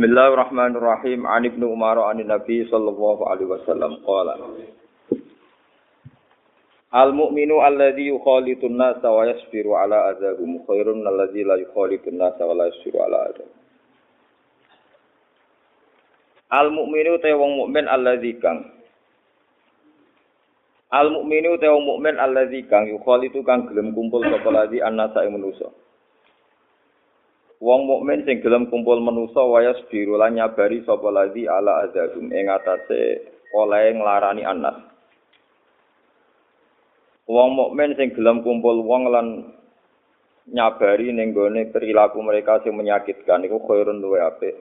Bismillahirrahmanirrahim. An Ibnu Umar an Nabi sallallahu alaihi wasallam qala Al mu'minu alladhi yukhalitun nasa wa yasbiru ala adzabihim khairun alladhi la yukhalitun nasa wa la yasbiru ala adzabihim Al mu'minu te wong mukmin alladzi kang Al mu'minu te wong mukmin alladzi kang yukhalitu kang gelem kumpul sapa lagi annasa ing manusa Wong mukmin sing gelem kumpul manusa wayas biru lan nyabari sapa ladzi ala azabum ing atase oleh nglarani anas. Wong mukmin sing gelem kumpul wong lan nyabari ning gone perilaku mereka sing menyakitkan iku khairun luwe apik.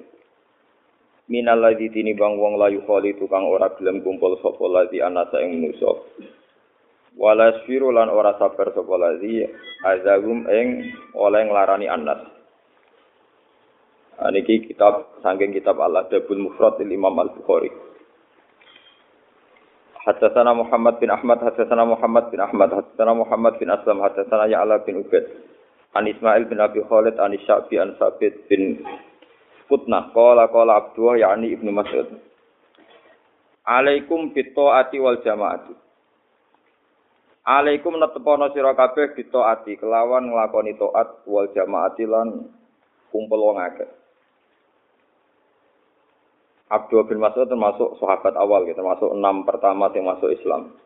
Minal ladzi tinimbang wong layu kholi tukang ora gelem kumpul sapa ladzi anasa ing manusa. Walas firu lan ora sabar sapa ladzi azabum ing oleh nglarani anas. Niki kitab sangking kitab Al-Adabul Mufrad Imam Al-Bukhari. Haddatsana Muhammad bin Ahmad, haddatsana Muhammad bin Ahmad, haddatsana Muhammad bin Aslam, haddatsana Ya'la bin Ubaid. An Ismail bin Abi Khalid, an Sya'bi, an Sabit bin Putnah, qala qala Abdullah yakni Ibnu Mas'ud. Alaikum bitaati wal jamaati. Alaikum netepono sira kabeh bitaati kelawan nglakoni taat wal jamaati lan kumpul wong akeh. Abdul bin Mas'ud termasuk sahabat awal, gitu, termasuk enam pertama yang masuk Islam.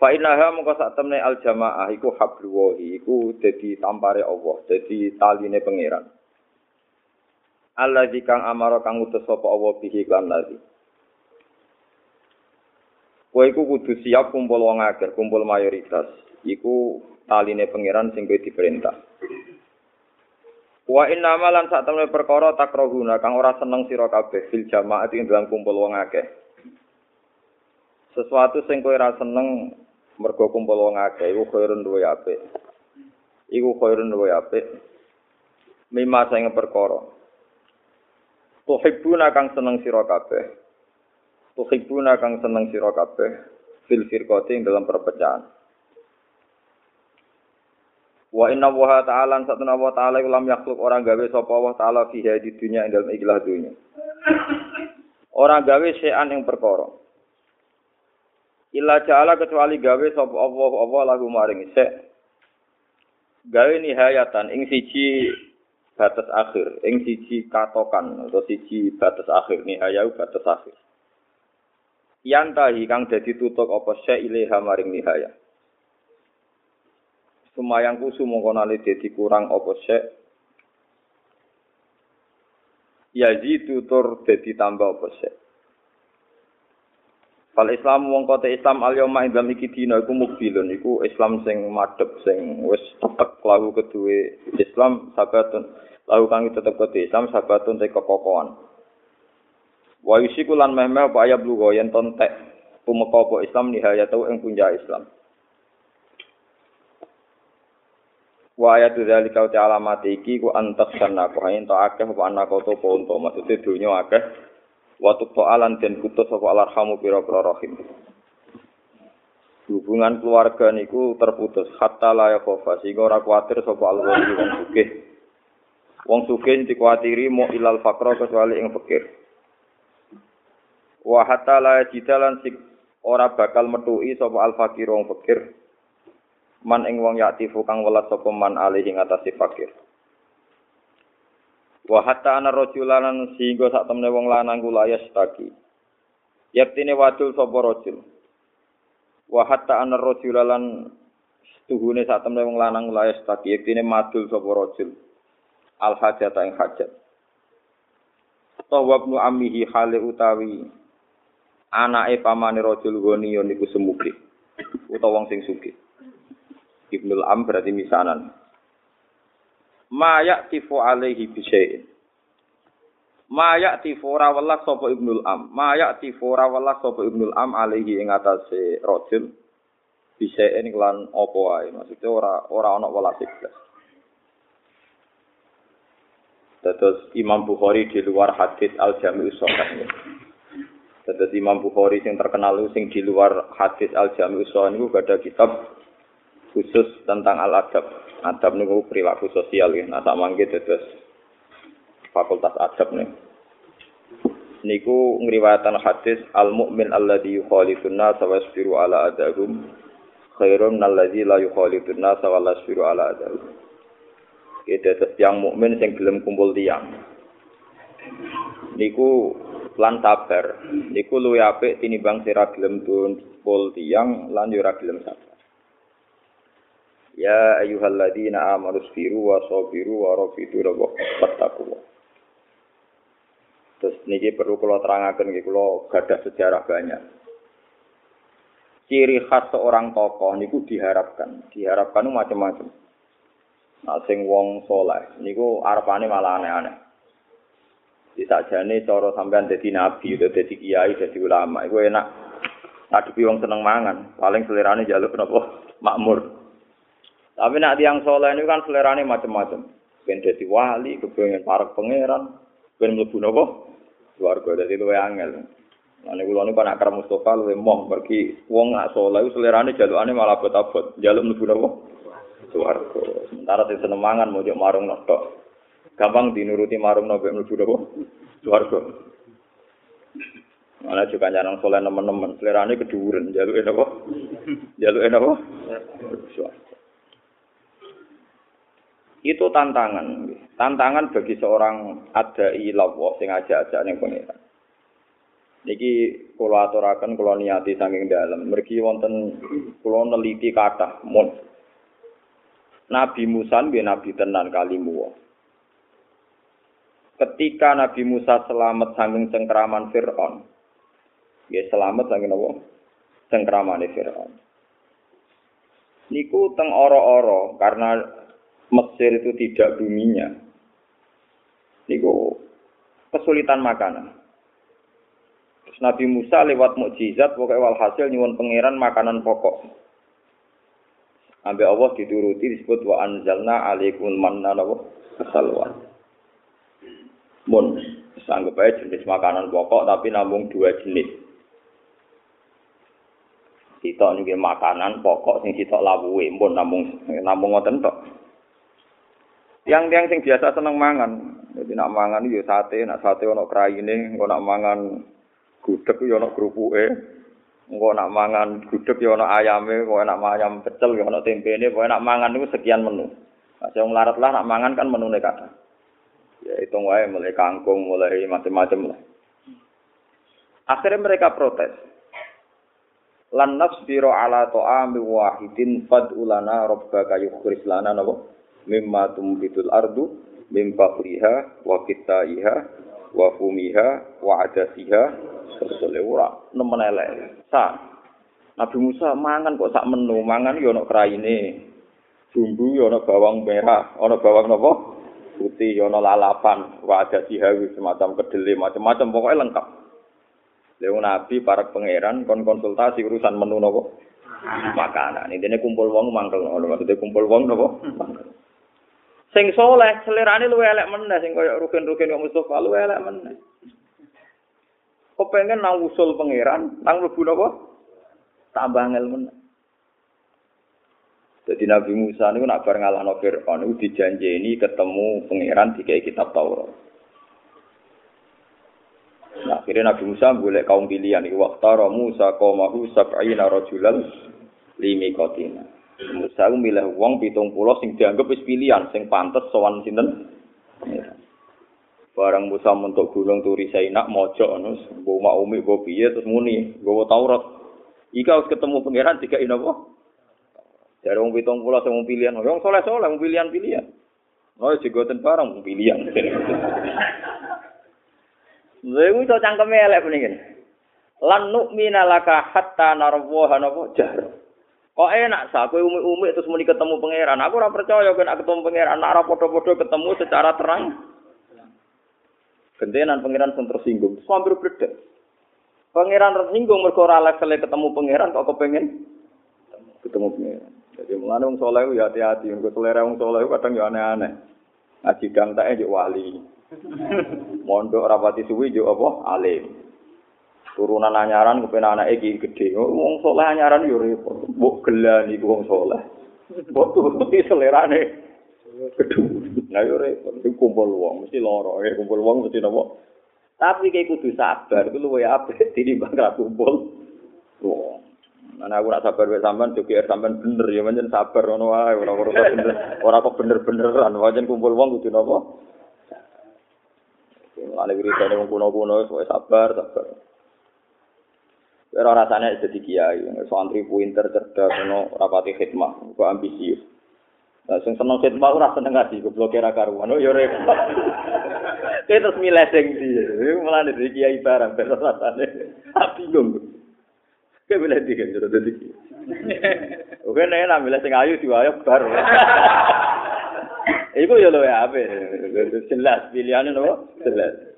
Fa innaha mengko sak temne al jamaah iku habluwahi iku dadi tampare Allah, dadi taline pangeran. Allah kang amara kang utus sapa Allah bihi lan nabi. Kowe iku kudu siap kumpul wong akeh, kumpul mayoritas. Iku taline pangeran sing kowe diperintah. Wa inna malan sak temne perkara takrohuna kang ora seneng sira kabeh fil jamaah ing dalam kumpul wong akeh. Sesuatu sing kowe ora seneng mergo kumpul wong akeh iku khairun luwe apik. Iku khairun luwe apik. Mima sing perkara. Tuhibbuna kang seneng sira kabeh. Tuhibbuna kang seneng sira kabeh fil firqati dalam perpecahan. Wa inna wa ta'ala satuna wa ta'ala ulam yakhluk orang gawe sapa wa ta'ala fi di dunya ing dalem ikhlas dunya. Orang gawe sean ing perkara. Illa ja'ala kecuali gawe sapa Allah Allah lagu maring sek. Gawe nihayatan ing siji batas akhir, ing siji katokan atau siji batas akhir nihayau batas akhir. Yantahi kang dadi tutuk apa sek ilaha maring nihayah. Semayang kusu mongko nali dadi kurang apa sek. Yazidu tur dadi tambah apa sek. Fal Islam wong kote Islam al yauma indam iki dina iku mukbilun iku Islam sing madhep sing wis tetek lahu kedue Islam sabatun lahu kang tetep kote Islam sabatun te kekokohan. Wa yusiku lan meh-meh apa ayat lugo yen tontek tumeka apa Islam nihaya tau ing punja Islam. Wa ayat dzalika wa alamat iki ku antak sanna hayin to akeh apa anak to ponto maksude dunya akeh. Wa tu alan den putus apa alarhamu pira-pira rahim. Hubungan keluarga niku terputus. Hatta la yakhofa sehingga ora kuatir sapa Allah wong sugih. Wong sugih dikuatiri mau ilal fakra kecuali ing fakir wa hatta la jidalan sik ora bakal metuki sapa al fakir wong fakir man ing wong yaktifu kang welas sapa man alih ing atase fakir. Wa hatta ana rajulanan sehingga sak temne wong lanang kula yastaki. Yaktine wadul sapa rajul. Wa hatta ana rajulalan tuhune sak temne wong lanang kula yastaki. Yaktine madul sapa rajul. Al hajat ing hajat. Tawab nu amihi hale utawi anake pamane rajul goni niku semuge utawa wong sing sugih Ibnul Am berarti misanan. Ma yaktifu alaihi bisyai'in. Maya tifora welas sapa Ibnul Am. Maya tifora welas sapa Ibnul Am alaihi ing atase rajul. Bisa ini kelan apa wae. Maksudnya ora ora ana welas iblas. Terus Imam Bukhari di luar hadis Al Jami'us Sahih. Terus Imam Bukhari yang terkenal itu sing di luar hadis Al Jami'us Sahih itu ada kitab khusus tentang al adab. Adab niku perilaku sosial ya. Nah, tak mangke terus fakultas adab nih. Niku ngriwayatan hadis al mukmin alladzi yukhalifun nas wa yasbiru ala adahum khairun alladzi la yukhalifun nas wa yasbiru ala adahum. Kita terus yang mukmin sing gelem kumpul tiang. Niku lan sabar. Niku luwih apik tinimbang sira gelem kumpul tiang lan yo ora gelem sabar. Ya ayyuhalladzina amanu sabiru wa sabiru wa rafidu rabbakum Terus niki perlu kalau terangkan gitu, kalau gadah sejarah banyak. Ciri khas seorang tokoh niku diharapkan, diharapkan macam-macam. Nah, sing wong soleh, niku arpane malah aneh-aneh. Di sakjane cara sampean dadi nabi, dadi kiai, dadi ulama, iku enak. Ngadepi wong seneng mangan, paling selerane jaluk napa? Makmur. Tapi nak tiang soleh ini kan selerane macam-macam. Ben dadi wali, kepengen parek pangeran, ben mlebu napa? Swarga dadi luwe angel. Nah niku kula niku anak karo Mustofa luwe moh pergi wong nak saleh selerane jalukane malah abot-abot. Jaluk mlebu napa? Swarga. Sementara sing seneng mangan mojok marung tok. Gampang dinuruti marung nopo mlebu napa? Swarga. Malah juga nyanang soleh nemen-nemen, selerane keduren, jaluk napa? Jaluk napa? Swarga. Itu tantangan tantangan bagi seorang ada ilawo sing aja-aja ning pangeran niki kula aturaken kula niati saking dalem. Mergi wonten kula neliti kathah mun. Nabi Musa nggih nabi tenan kalimu ketika Nabi Musa selamat saking cengkraman Firaun nggih selamat saking napa cengkramane Firaun. Niku teng ora-ora karena Mesir itu tidak buminya. Niku kesulitan makanan. Terus Nabi Musa lewat mukjizat pokoknya walhasil nyuwun pangeran makanan pokok. Ambil Allah dituruti disebut wa anzalna alaikum manna wa salwa. Mun sanggup aja jenis makanan pokok tapi namun dua jenis. Kita juga makanan pokok sing kita lawuhe, mun namung namung ngoten. Yang sing biasa seneng mangan. Jadi nak mangan yo sate, nak sate ono kraine, engko nak mangan gudeg yo ono grupuke. Engko nak mangan gudeg yo ono ayame, engko nak ayam pecel yo ono tempene, pokoke nak mangan niku sekian menu. Nah, sing larat lah nak mangan kan menune kata. Ya hitung wae mulai kangkung, mulai macam-macam lah. Akhirnya mereka protes. Lan nasbiru ala ta'ami wahidin fad'ulana rabbaka yukhrij lana napa? Mimma tumbitul ardu mim fakriha wa kitaiha wa fumiha wa adasiha sebetulnya ora nemen elek sa Nabi Musa mangan kok sak menu mangan yo ana kraine bumbu yo ana bawang merah ana bawang napa putih yo ana lalapan wa adasiha semacam kedele macam-macam pokoknya lengkap Lewu Nabi para pangeran kon konsultasi urusan menu napa makanan. Ini kumpul wong mangkel ngono. Maksudnya kumpul wong napa? Sing soleh selerane luwe elek meneh sing kaya rugen-rugen kok Mustofa luwe elek meneh. Kok nang usul pangeran, nang mlebu napa? Tambah angel meneh. Jadi Nabi Musa niku nak bar ngalahno Firaun niku dijanjeni ketemu pangeran dikai kitab Taurat. Nah, akhirnya Nabi Musa boleh kaum pilihan. Waktara Musa qaumahu sab'ina rajulan limi kotina. Musa milih wong pitung puluh sing dianggap wis pilihan, sing pantes sowan sinten. Barang Musa mentok gunung turi Saina mojok ngono, mbok mak umi mbok piye terus muni, nggawa Taurat. Ika harus ketemu pangeran tiga ini apa? Dari wong pitung puluh sing pilihan, wong soleh soleh wong pilihan pilihan. Oh, jigoten barang pilihan. Lha iso cangkeme elek mendingan. Lan nu'mina laka hatta narwaha napa jar. Kok enak sa kowe umi-umi terus muni ketemu pangeran. Aku ora percaya kan ketemu pangeran ora padha-padha ketemu secara terang. Gentenan pangeran sing tersinggung. Terus hampir bledek. Pangeran tersinggung mergo ora level ketemu pangeran kok kepengen ketemu pangeran. Jadi mulane wong saleh ya hati-hati, mergo selera wong saleh kadang ya aneh-aneh. Ngaji gang tak wali. Mondok rapati suwi yo apa alim. Turunan anyaran kepen anake iki gedhe. Wong saleh anyaran yo repot. Mbok gelan iku wong saleh. Mbok turuti selerane gedhe. Nah yo repot. kumpul wong mesti lara, kumpul wong mesti napa? Tapi kayak kudu sabar, itu luwe apik tinimbang ra kumpul. Wong. Mana aku nak sabar wae sampean joki sampean bener ya pancen sabar ngono wae ora ora bener ora kok bener-beneran pancen kumpul wong kudu napa? Mulane wiridane wong kuno-kuno wis sabar sabar. Ora rasane dadi kiai, santri pinter cerdas ngono rapati khidmah, kok ambisius. Nah, sing seneng khidmah ora seneng ngaji, goblok kira karuan. Oh, ya repot. Kayak terus milih sing ndi. Mulane dari kiai barang ben rasane. Tak bingung. Kayak milih ndi kan jero dadi kiai. Oke, nek nak milih sing ayu diwayok bar. Iku ya luwe ape. Jelas pilihane nopo? Jelas.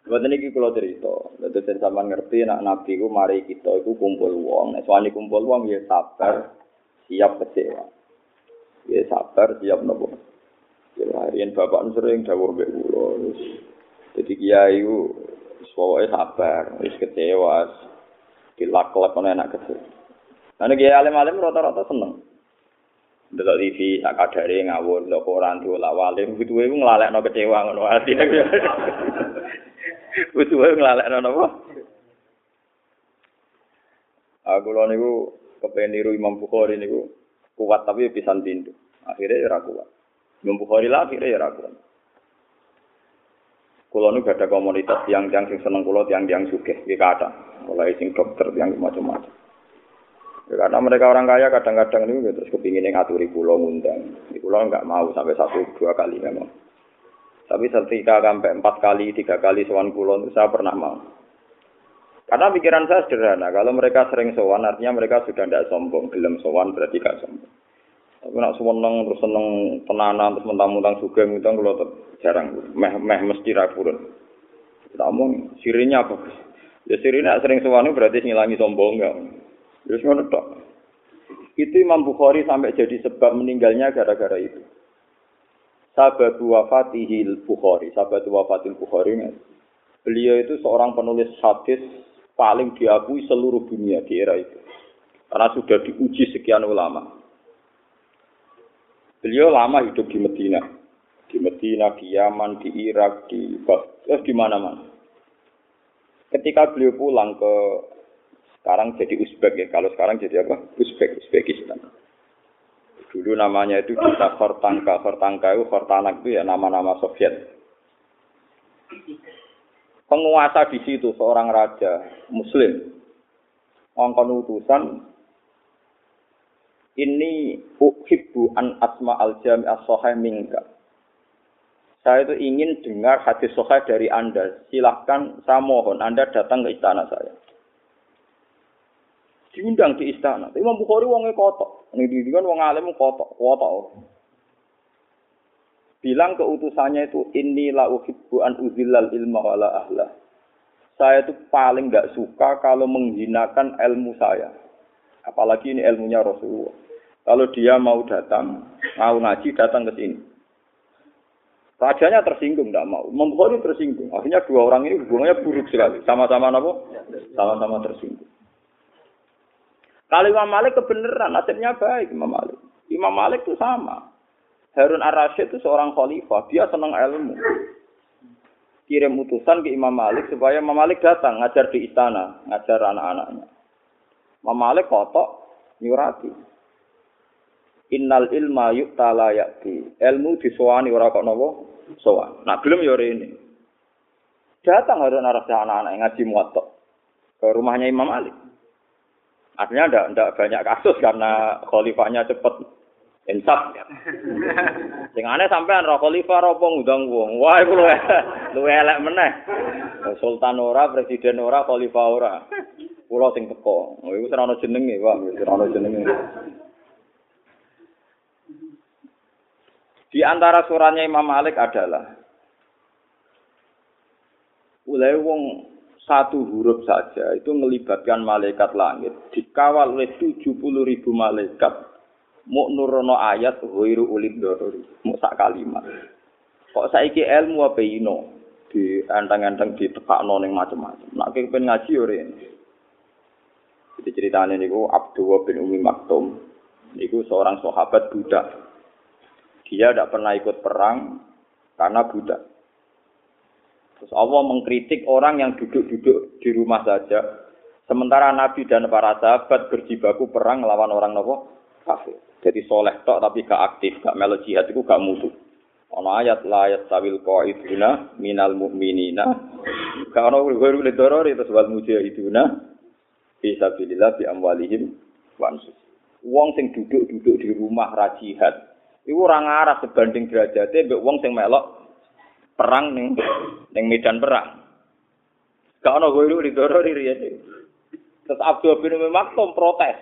Buat ini kalau cerita, betul saya sama ngerti nak nabi ku mari kita itu kumpul uang, nah soalnya kumpul uang ya sabar, siap kecewa, ya sabar siap nopo. Ya harian bapak sering dawuh mbek kula. Jadi kiai ku pokoknya sabar, wis kecewa, dilak-lak ono enak kecil. Nah kiai alim-alim rata-rata seneng. Delok TV sak kadare ngawur lho koran diolah walim gitu ku nglalekno kecewa ngono atine. Wae nglalekno napa? Aku lho niku kepen niru Imam Bukhari niku kuat tapi pisan tindu. Akhirnya ora kuat. Imam Bukhari lah akhirnya ora kuat. Kulo nu ada komunitas tiang-tiang sing seneng kulo tiang-tiang sugih, iki kata. Mulai sing dokter tiang macam-macam. Ya, karena mereka orang kaya kadang-kadang ini terus kepingin ngaturi pulau ngundang. Di pulau nggak mau sampai satu dua kali memang. Tapi ketika sampai empat kali, tiga kali sowan itu saya pernah mau. Karena pikiran saya sederhana, kalau mereka sering sowan artinya mereka sudah tidak sombong, gelem sowan berarti gak sombong. Tapi nak seneng terus seneng tenanan terus mentang-mentang juga mentang kalau jarang, meh meh mesti rapurun. Namun sirinya apa? Ya sirinya sering sowan berarti ngilangi sombong ya. Terus ngono tok. Itu Imam Bukhari sampai jadi sebab meninggalnya gara-gara itu. Sahabat wafatihil Bukhari, sahabat wafatil Bukhari Beliau itu seorang penulis hadis paling diakui seluruh dunia di era itu. Karena sudah diuji sekian ulama. Beliau lama hidup di Medina. Di Medina, di Yaman, di Irak, di eh, di mana-mana. Ketika beliau pulang ke sekarang jadi Uzbek ya. Kalau sekarang jadi apa? Uzbek, Uzbekistan. Dulu namanya itu kita Khortanka. Khortanka itu Khortanak itu ya nama-nama Soviet. Penguasa di situ seorang raja Muslim. Ngongkon utusan ini uhibbu an asma al jami as minka. Saya itu ingin dengar hadis sahih dari Anda. Silahkan saya mohon Anda datang ke istana saya. Diundang di istana. Imam Bukhari wongnya kotok. Ini kan wong alim kotok, kotok. Bilang ke utusannya itu inilah uhibbu an uzillal ilma wala ahla. Saya itu paling nggak suka kalau menghinakan ilmu saya. Apalagi ini ilmunya Rasulullah. Kalau dia mau datang, mau ngaji, datang ke sini. Rajanya tersinggung, tidak mau. Membukhari tersinggung. Akhirnya dua orang ini hubungannya buruk sekali. Sama-sama apa? Sama-sama tersinggung. Kalau Imam Malik kebenaran, nasibnya baik Imam Malik. Imam Malik itu sama. Harun ar-Rasyid itu seorang khalifah. Dia senang ilmu. Kirim utusan ke Imam Malik supaya Imam Malik datang ngajar di istana, ngajar anak-anaknya. Imam Malik kotok, nyurati. Innal ilma yu'ta la ya'ti. Ilmu disowani ora kok napa? Sowan. Nah, belum ya ini. Datang Harun Ar-Rasyid anak-anak ngaji muwatta ke rumahnya Imam Malik. Artinya ndak ndak banyak kasus karena khalifahnya cepet insaf. Sing aneh sampean ro khalifah ro ngundang wong. Wah iku luwe luwe elek meneh. Sultan ora, presiden ora, khalifah ora. Kula sing teko. Oh, iku ora ono jenenge, Pak. Ora ono jenenge. Di antara suratnya Imam Malik adalah Mulai wong satu huruf saja itu melibatkan malaikat langit. Dikawal oleh 70 ribu malaikat. Mau nurono ayat huiru ulid dorori mau sak kalimat. Kok saiki ilmu apa ino? Di antang-antang di tepak noning macam-macam nak pengen ngaji ore jadi ceritanya niku Abdullah bin Umi Maktum. Niku seorang sahabat budak. Dia tidak pernah ikut perang karena budak Terus Allah mengkritik orang yang duduk-duduk di rumah saja. Sementara Nabi dan para sahabat berjibaku perang lawan orang nopo kafir. Jadi soleh tok tapi gak aktif, gak melo jihad itu gak musuh. Ono ayat la yastawil qaiduna minal mu'minina. Gak ono guru le doror itu sebab mujahiduna fi sabilillah bi amwalihim wa Wong sing duduk-duduk di rumah ra jihad, iku ora ngarah sebanding derajate mbek wong sing melok perang ning ning medan perang. Gak ono guru di doro di Terus Abdul bin Maktum protes.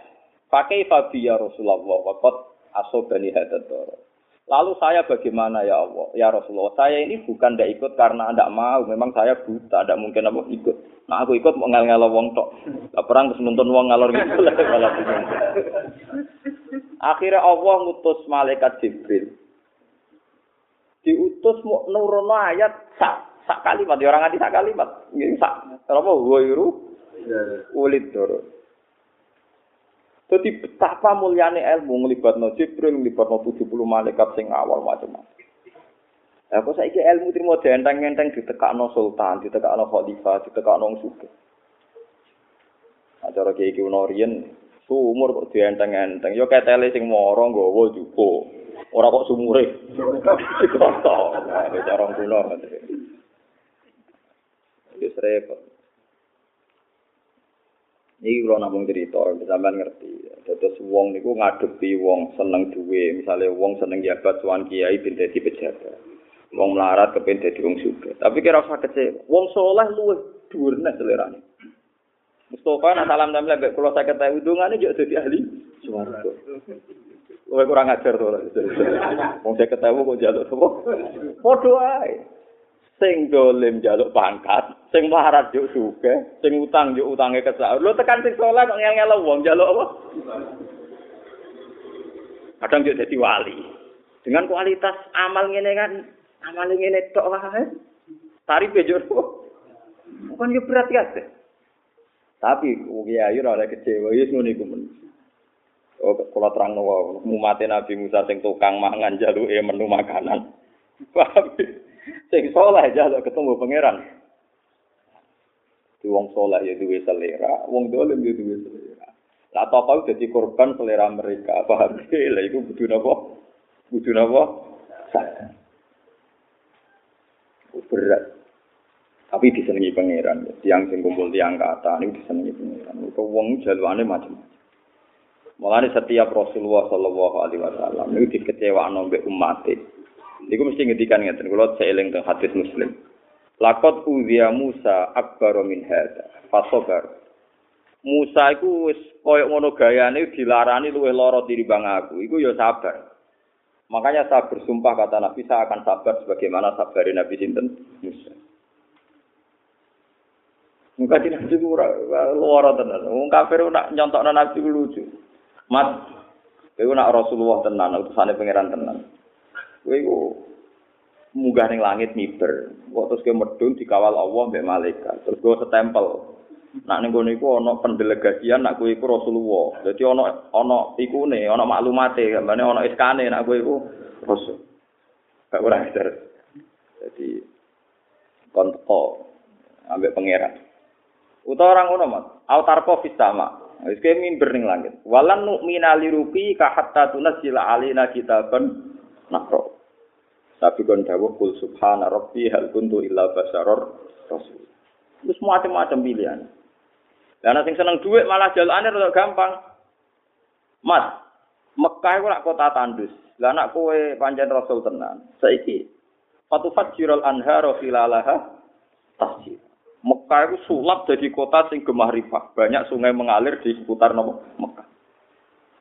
Pakai Fabi ya Rasulullah wakot asobani hadat doro. Lalu saya bagaimana ya Allah? Ya Rasulullah, saya ini bukan tidak ikut karena tidak mau. Memang saya buta, tidak mungkin apa ikut. Nah aku ikut mau ngel wong tok. Gak perang terus nonton wong ngalor gitu. Akhirnya Allah ngutus malaikat Jibril diutus mau nurono ayat sak sak kalimat. Ya orang nganti sak kalimat. Ini sak. Apa? Ghairu ulid doro. Jadi betapa muliane ilmu ngelibatno Jibril ngelibatno 70 malaikat sing awal macam-macam. Lah kok saiki ilmu trimo enteng-enteng ditekakno sultan, ditekakno khalifah, ditekakno wong sugih. Acara kiai ki riyen sumur kok dienteng-enteng. Yo ketele sing moro nggawa jupo. Ora kok sumure. Dikoto. Orang kuno. Wis repot. Iki kula namung cerita, sampean ngerti. Terus wong niku ngadepi wong seneng duwe, misale wong seneng jabat suwan kiai bin dadi pejabat. Wong melarat kepen dadi wong sugih. Tapi kira usah kecewa. Wong soleh luwih dhuwur nek selerane. Mustafa nak salam damel mbek kula 50 undungane yo dadi ahli swarga. Kowe kurang ajar to. Wong saya ketemu kok jaluk apa? Padha ae. Sing dolim jaluk pangkat, sing melarat juk suke, sing utang juk utange kesak. Lho tekan sing saleh kok ngel-ngel wong jaluk apa? Kadang juk dadi wali. Dengan kualitas amal ngene kan, amal ngene tok wae. Tarif juk. Bukan yo berat ya. Tapi kiai ora kecewa, wis ngono iku men. Oh, kalau terang nawa, mati Nabi Musa sing tukang mangan jaluk menu makanan. Paham? Sing soleh jaluk ketemu pangeran. Di wong soleh ya duwe selera, wong dolim ya duwe selera. Lah tokoh dadi korban selera mereka. Paham? Lah iku kudu napa? Kudu napa? Berat. Tapi disenengi pangeran. Tiang sing kumpul tiang kata ini disenengi pangeran. Kau wong jalwane macam-macam. Mulane setiap Rasulullah Shallallahu Alaihi Wasallam itu dikecewa nombek umat. Iku mesti ngedikan ngeten. Kalau seeling teng hadis Muslim. Lakot uziya Musa akbar min hada. Fasobar. Musa iku wis koyo ngono gayane dilarani luwih lara tinimbang aku. Iku ya sabar. Makanya saya bersumpah kata Nabi saya akan sabar sebagaimana sabarin Nabi sinten Musa. Di Nabi luar tenan. Wong kafir nak nyontokno Nabi lucu. Mat, kowe nak Rasulullah tenan, utusane pangeran tenan. Iku munggah ning langit miber. Kok terus kowe medun dikawal Allah mbek malaikat. Terus kowe setempel. Nak ning kono iku ana pendelegasian nak kowe iku Rasulullah. Dadi ana ana ikune, ana maklumate, gambane ana iskane nak kowe iku Rasul. Gak ora ter. Jadi kontok ambek pangeran. Utawa orang ngono, Mas. Autarko fis sama. Wis kaya mimber ning langit. Walan nu'mina li ruqi ka hatta tunazzila alaina kitaban nakro. Tapi kon dawuh kul subhana rabbi hal kuntu illa basaror rasul. Wis macam-macam pilihan. Lah sing seneng dhuwit malah jalane rada gampang. Mas, Mekah iku kota tandus. Lah anak kowe pancen rasul tenan. Saiki Fatu fajirul anharo filalaha tasjid. Mekah itu sulap jadi kota sing gemah rifah. Banyak sungai mengalir di seputar nopo Mekah.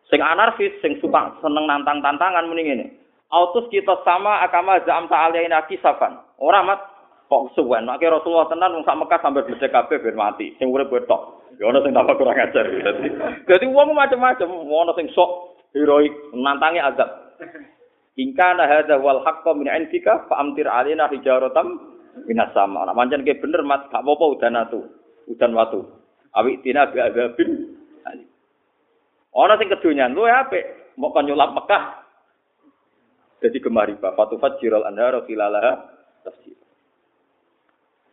Sing anarkis, sing suka seneng nantang tantangan mending ini. Autus kita sama agama zam ta'alaina kisafan. Orang mat Kok suwen, nek Rasulullah tenan wong sak Mekah sampai bedhe kabeh ben mati. Sing urip tok. Ya ana sing tambah kurang ajar. Dadi dadi wong macam-macam, ana sing sok heroik nantangi azab. Ingka na hadza wal haqqo min indika fa amtir alaina hijaratam minas sama. Nek pancen ke bener Mas, gak apa-apa udan atu. Udan watu. Awi tina bi azabin. Ana sing kedonyan luwe apik, mau kon Mekah. Jadi gemari bapak tufat jiral anhar filalaha tafsir.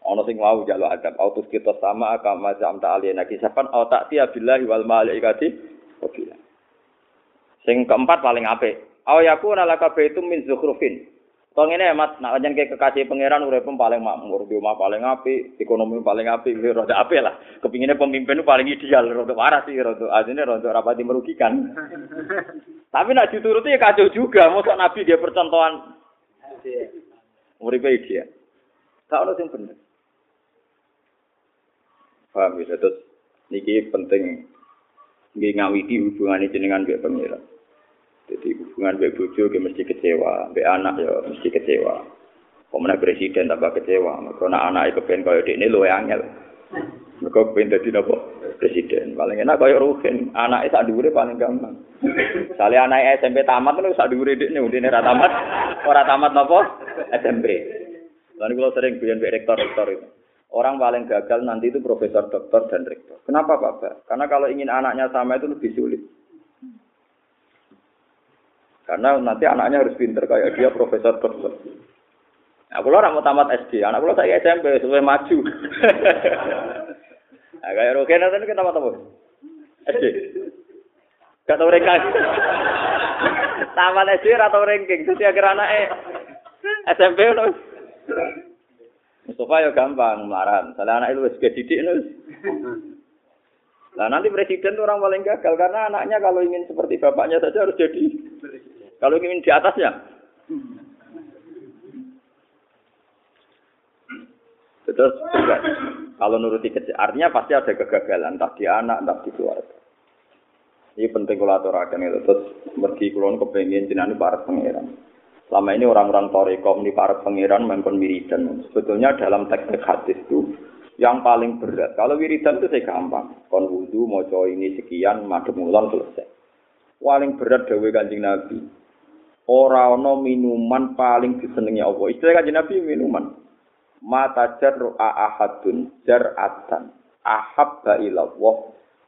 Ana sing mau jaluk adab autus kita sama akam mazam ta aliyana kisapan au ta'tiya billahi wal malaikati wa Sing keempat paling apik. Aw yakuna laka baitum min zukhrufin. Tong ini Mas, nak ajan ke kekasih pangeran urip paling makmur, di rumah paling api, ekonomi paling api, rada api lah. Kepinginnya pemimpin itu paling ideal, rada parah sih, rada asine rada rapati merugikan. Tapi nak dituruti ya kacau juga, mosok Nabi dia percontohan. Uripe dia. Tak ono sing bener. Paham ya, terus niki penting nggih ngawiti hubungan jenengan mbek pangeran. Jadi hubungan baik bojo ke mesti kecewa, baik anak ya mesti kecewa. Pemenang presiden tambah kecewa, karena anak itu pengen kaya ini luwe angel. Mereka pengen jadi nopo presiden. Paling enak kaya rugen, anak itu dure paling gampang. Soalnya anak SMP tamat itu sak dure ini, udah ini tamat, orang tamat nopo SMP. Lalu kalau sering bilang rektor-rektor itu. Orang paling gagal nanti itu profesor, doktor, dan rektor. Kenapa Pak? Karena kalau ingin anaknya sama itu lebih sulit. Karena nanti anaknya harus pinter kayak dia profesor dokter. Nah, kalau orang mau tamat SD, anak kalau saya SMP supaya maju. nah, kayak Rogen nanti kita tamat apa? SD. Gak tau ranking. tamat SD atau ranking. Terus akhir anaknya SMP loh. Mustafa ya gampang melaran. Soalnya anak itu sudah didik Nah nanti presiden itu orang paling gagal karena anaknya kalau ingin seperti bapaknya saja harus jadi kalau ingin di atasnya. Terus juga, kalau nuruti kecil, artinya pasti ada kegagalan, entah di anak, entah di keluarga. Ini penting kalau aturakan itu. Terus mergi kulon kepengen jenani para pangeran. Selama ini orang-orang Torekom di para pangeran mengkon wiridan. Sebetulnya dalam teks-teks hadis itu yang paling berat. Kalau wiridan itu saya gampang. Kon wudhu, mau ini sekian, madem ulon selesai. Paling berat dawe kanjeng Nabi ora ana minuman paling disenengi Allah. Istilah kanjeng Nabi minuman. Mata jarru ahadun jar'atan ahabba ila Allah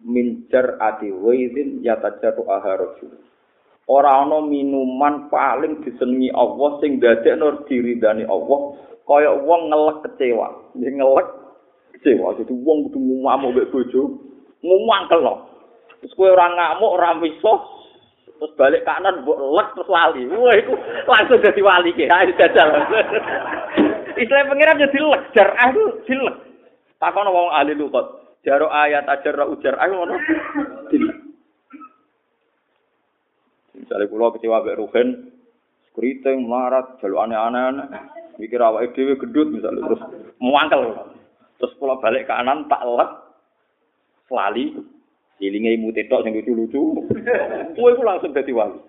min jar'ati waidin yatajarru aharajul. Ora ana minuman paling disenengi Allah sing dadekno diridani Allah kaya wong ngelek kecewa. Nek ngelek kecewa jadi wong kudu ngamuk mbek bojo, ngumangkel. Terus kowe ora ngamuk, ora terus balik kanan mbok lek terus lali. Wah iku langsung dadi wali ki. Ayo jajal. Istilah pengiran jadi lek jar aku dilek. Takono wong ahli lugat. Jaro ayat ajar ujar ayo ngono. Dilek. Misalnya pulau kecewa Mbak Ruhen, keriting, marat, jalur aneh-aneh, mikir awak dhewe gedut misalnya, terus muangkel. Terus pulau balik kanan, tak lek, selali, Ilinge imu tetok sing lucu-lucu. Kowe iku langsung dadi wali.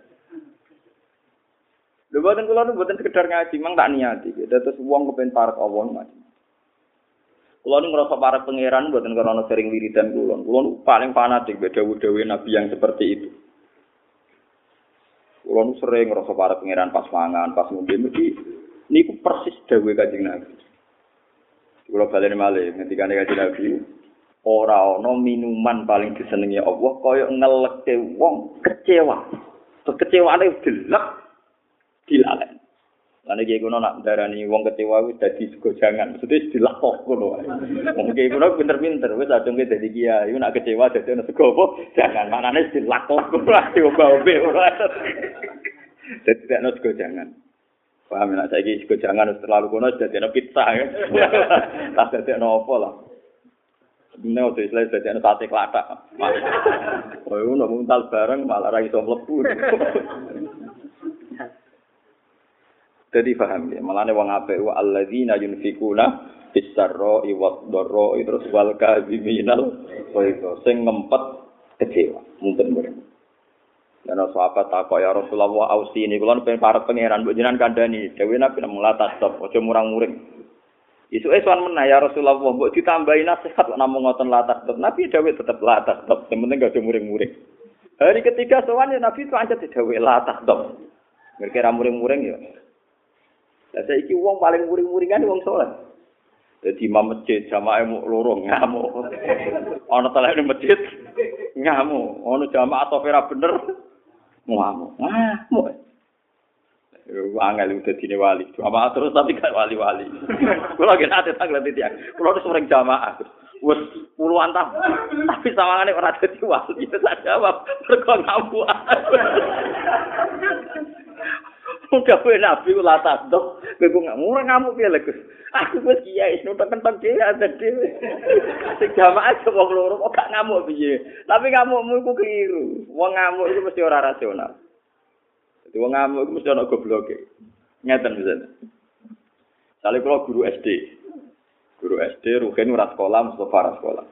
Lho boten kula nu boten sekedar ngaji, mang tak niati. Terus wong kepen parek Allah macam. Kula nu ngrasa parek pangeran boten karena sering wiridan kula. Kula nu paling fanatik beda dewe nabi yang seperti itu. Kula nu sering ngrasa parek pangeran pas mangan, pas ngombe mesti niku persis dewe kanjeng Nabi. Kula balen malih ngendika kanjeng Nabi, ora ana minuman paling disenengi Allah kaya ngeleke wong kecewa. Terus kecewane delek dilalen. Lan iki kuno nak darani wong kecewa wis dadi jangan, mesti dilakok ngono wae. Wong iki kuno pinter-pinter wis adunge dadi kiai, nak kecewa dadi ana sego apa jangan, manane dilakok wae obe ora. Dadi ana sego jangan. Paham nek saiki sego jangan terlalu kuno dadi ana pizza ya. Tak dadi ana apa lah. Ini waktu Islam jadi ada sate kelatak. Oh, itu muntal bareng malah lagi iso mlebu. Jadi paham ya, malah wong apik wa alladzina yunfikuna bisarro iwat doro terus wal kaziminal itu sing ngempet kecewa mungkin boleh. Dan sahabat takok ya Rasulullah ausi ini kalau pengen para pangeran buat jenengan kandani dewi nabi namun latas stop ojo murang muring Isu esuan menah ya Rasulullah, mbok ditambahi nasihat kok namung ngoten latak tetep. Nabi dawuh tetep latak tetep, yang penting gak muring-muring. Hari ketiga sowan ya Nabi itu aja didawuh latak tetep. Mereka muring-muring ya. Lah saiki wong paling muring-muringan wong saleh. Jadi imam masjid jamaah mau loro ngamuk. Ana telek masjid ngamuk. Ana jamaah atau ora bener ngamuk. Ngamuk. Angel udah dini wali, jamaah terus tapi gak wali-wali. Kalau nanti tak lihat dia, kalau harus sering jamaah, wes puluhan tahun, tapi sama orang jadi wali, itu saya jawab, berkong ngamuk. Muga kowe nabi ula tasdok, kowe kok ngamuk ngamuk piye lho Gus. Aku wis kiai kentok dhewe ada dhewe. Sing jamaah wong loro kok gak ngamuk piye. Tapi ngamukmu iku keliru. Wong ngamuk iku mesti ora rasional. Jadi wong ngamuk iku mesti ana gobloke. Ngeten misalnya. Sale kula guru SD. Guru SD Ruhin ora sekolah, Mustafa ora sekolah.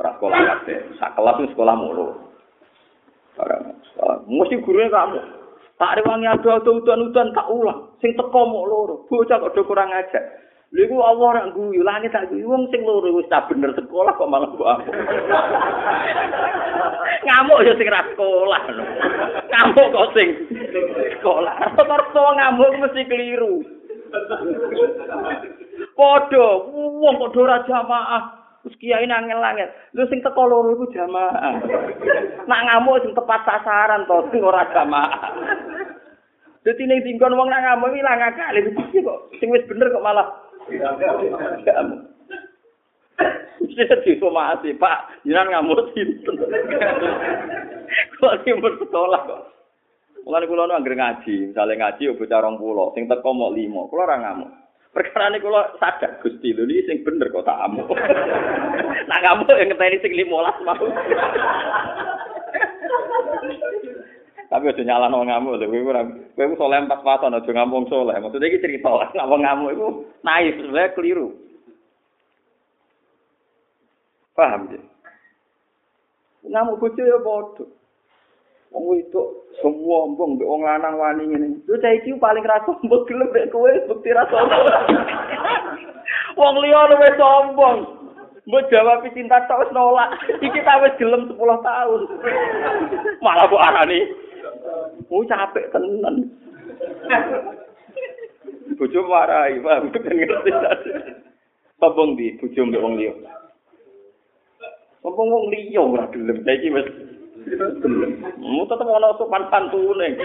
Ora sekolah kabeh. Sak kelas sekolah mulu. Ora sekolah. Mesti gurunya kamu. Tak rewangi ado-ado udan-udan tak ulang. Sing teko mok loro. Bocah kok do kurang ajar. Lha iku Allah ora guyu, langit tak guyu wong sing loro wis tak bener sekolah kok malah mbok aku. ngamuk ya sing ra sekolah. ngamuk kok sing sekolah. Rata-rata ngamuk mesti keliru. Padha wong kok ora jamaah. Terus kiai nangel angel. Lu sing teko loro iku jamaah. Nak ngamuk sing tepat sasaran to, sing ora jamaah. Dadi ning dingkon wong nak ngamuk ilang akal. Iki kok sing wis bener kok malah ngamuk. Saya disomasi, Pak. Jangan ngamuk sinten. Kok timur sekolah kok. Mulane kula nu anggere ngaji, misale ngaji bocah 20, sing teko mok 5, kula ora ngamuk. Perkara ini kalau sadar Gusti lho ini sing bener kok tak amu. Nak kamu yang ngeteni sing 15 mau. Tapi aja nyalano ngamuk lho kowe ora kowe soleh empat pasan aja ngomong soleh. Maksudnya iki cerita ngomong ngamuk iku naif sebenarnya keliru. Paham ya? Ngamuk bojo ya bodoh. Wong itu semua mbong mbek wong lanang wani ngene. Lu cah iki paling ra sombong gelem mek kowe bukti ra sombong. wong liya luwe sombong. Mbok jawab cinta tok wis nolak. Iki ta wis gelem 10 tahun. Malah kok arani. Oh capek tenan. Bojo marai, paham kan ngerti. Sombong di bojo mbek wong liya. Sombong wong liya ora gelem. Saiki wis Mu tetep ana sopan pantune.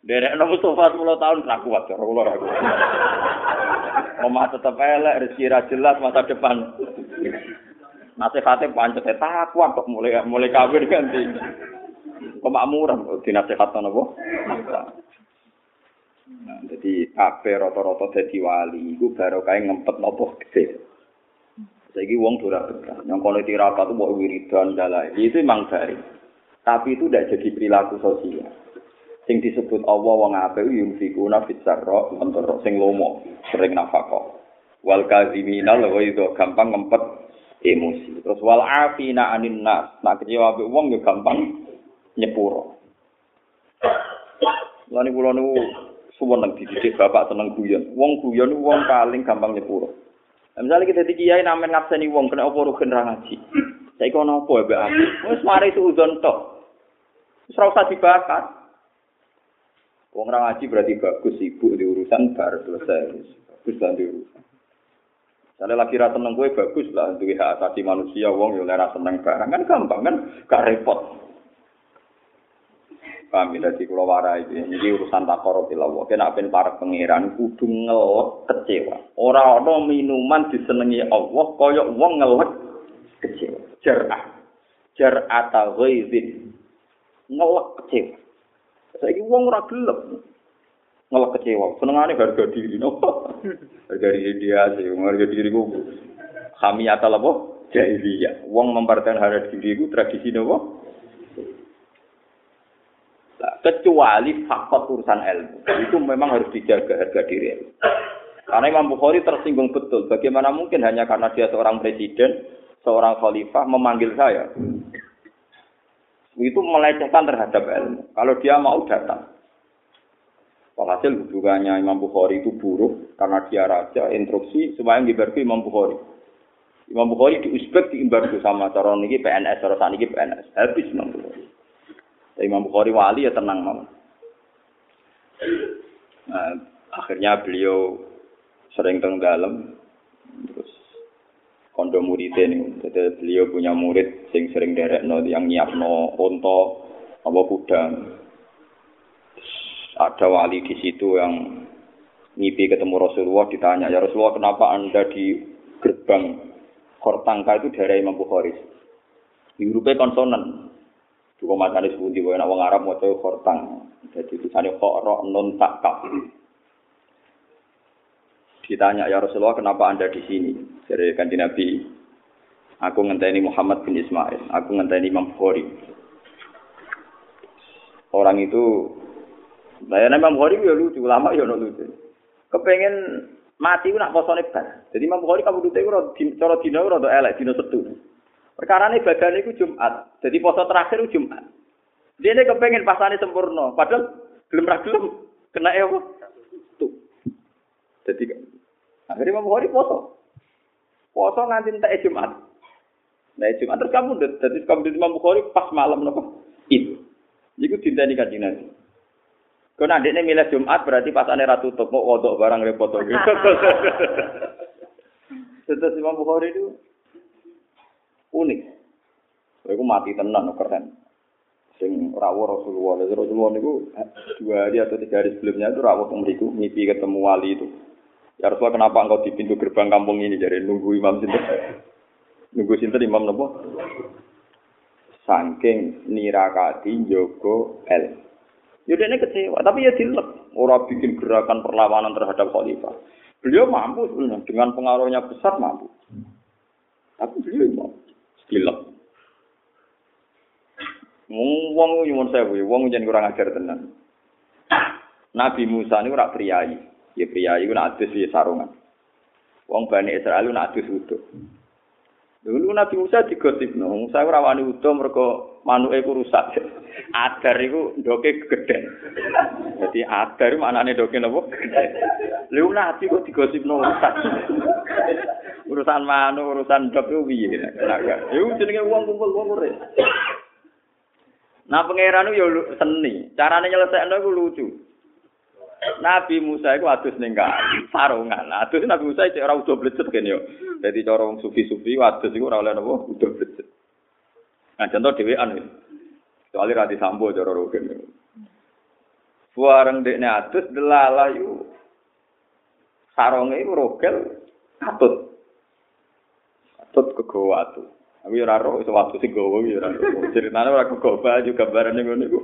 Derek nopo sofa 10 tahun ra kuat cara kula ra kuat. Omah tetep elek, rezeki ra jelas masa depan. Nasihate pancet takwa kok mulai mulai kawin ganti. Kemakmuran dinasihatno napa? Nah, jadi kabeh rata-rata dadi wali iku barokah ngempet napa gede. Saiki wong ora betah. Yang kono tirakat itu mau wiridan dalai. Itu memang baik. Tapi itu tidak jadi perilaku sosial. Sing disebut Allah wong apik yunfikuna fit sarra mentoro sing lomo, sering nafkah. Wal kazimina lho itu gampang ngempet emosi. Terus wal afina anin nas. Nah kecewa wong yo gampang nyepuro. Lan kula niku suweneng dididik bapak seneng guyon. Wong guyon wong paling gampang nyepuro. Nah, misalnya kita di kiai namen ngabseni wong kena apa rugen ra ngaji. Saiki apa ya aku? Wis mari suudon tok. Wis ora usah dibakar. Wong ra ngaji berarti bagus sibuk di urusan bar selesai. Bagus lah di urusan. Misalnya lagi rasa seneng gue bagus lah duwe hak asasi manusia wong yo ora seneng barang kan gampang kan gak repot. Paham ya, jadi kalau warai ini, ini urusan takor Allah. Kena apa para pangeran kudu ngelek kecewa. Orang-orang minuman disenengi Allah, koyok wong ngelek kecewa. Jar'ah. Jar'ata ghaizin. Ngelek kecewa. Saya wong ora gelem. Ngelek kecewa. Senengane harga diri. Nopo? harga diri dia sih. Harga diri. Kami atal apa? Jahiliyah. Wong mempertahankan harga diri ku tradisi nopo? Kecuali faktor urusan ilmu itu memang harus dijaga harga diri karena Imam Bukhari tersinggung betul bagaimana mungkin hanya karena dia seorang presiden seorang khalifah memanggil saya itu melecehkan terhadap ilmu kalau dia mau datang Walhasil hubungannya Imam Bukhari itu buruk karena dia raja instruksi supaya ngibarku Imam Bukhari. Imam Bukhari di Uzbek diimbargo sama cara niki PNS, cara saniki PNS. Habis Imam Bukhari. Imam Bukhari wali ya tenang mau. Nah, akhirnya beliau sering teng terus kondo murid ini. Jadi beliau punya murid sing sering derek no yang nyiapno onto apa kuda. Ada wali di situ yang ngipi ketemu Rasulullah ditanya, ya Rasulullah kenapa anda di gerbang Kortangka itu daerah Imam Bukhari? Di konsonan. Juga matanya sebuti, bahwa wong Arab mau coba Kortang. Jadi tulisannya Khoro Non Takka. Ditanya, ya Rasulullah kenapa anda di sini? Jadi kanji Nabi, aku ngenteni Muhammad bin Ismail, aku ngenteni Imam Bukhari. Orang itu Nah, Imam Bukhari ya lucu, lama ya lucu. Kepengen mati ku nak posone bar. Jadi Imam Bukhari kamu dute ku cara dina rada elek dina setu. Perkara ini badan itu Jumat. Jadi poso terakhir itu Jumat. Dia ini kepengen pasane sempurna. Padahal belum ra gelem kena apa? Tuh. Jadi akhirnya Imam Bukhari poso. Poso nganti entek Jumat. Nah Jumat terus kamu jadi kamu di Imam Bukhari pas malam napa? Itu. Iku dinteni kanjeng Nabi. Kau nanti ini milih Jumat berarti pasane ratu tutup mau wodok barang repot. Terus Imam Bukhari itu unik. Aku mati tenan keren. Sing rawuh Rasulullah. Lalu Rasulullah itu dua hari atau tiga hari sebelumnya itu rawuh mriku ngipi ketemu wali itu. Ya Rasulullah kenapa engkau di pintu gerbang kampung ini jadi nunggu imam sinten? nunggu sinten imam nopo? Saking nirakati Joko El. Ya dia kecewa, tapi ya dilek. Orang bikin gerakan perlawanan terhadap khalifah. Beliau mampu sebenarnya, dengan pengaruhnya besar mampu. Tapi beliau mau dilek. Wong nyuwun sewu, wong jangan kurang ajar tenan. Nabi Musa ini ora priayi. Ya priayi ku nak adus sarungan. Wong Bani Israel nak adus utuh. Dulu Nabi Musa digosipno, Musa ora wani utuh mergo manuke ku rusak. Adar iku ndoke gedhen. Dadi adar maknane ndoke napa? Lha Nabi kok digosipno rusak. urusan manuk, urusan ndok ku piye? Iku jenenge wong kumpul wong urip. Nah pangeran yo seni, carane nyelesekno iku lucu. Nabi Musa iku adus ning kali, sarungan. Adus Nabi Musa cek ora udo blecet kene yo. Dadi cara wong sufi-sufi adus iku ora oleh napa udo blecet. Nah contoh dhewean iki. Soale ra disambo cara rogen. Buareng dekne adus delalah yu sarunge iku rogel katut. Katut kegawa atuh. Aku ora roh iso watu sing gowo ya ora. Ceritane ora kegoba juga gambarane ngono iku.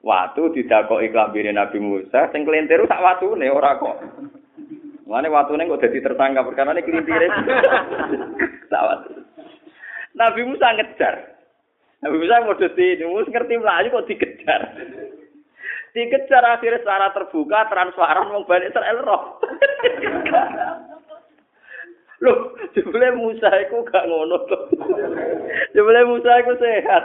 Watu didakoki klambine Nabi Musa sing kelintir sak watune ora kok. Mane watune kok dadi tersangka perkara ini kelintire. sak watu. Nabi Musa ngejar. Nabi Musa mau dadi Musa ngerti mlayu kok dikejar. Dikejar akhirnya secara terbuka transparan wong Bani Israel roh. Loh, jebule Musa iku gak ngono to. jebule Musa iku sehat.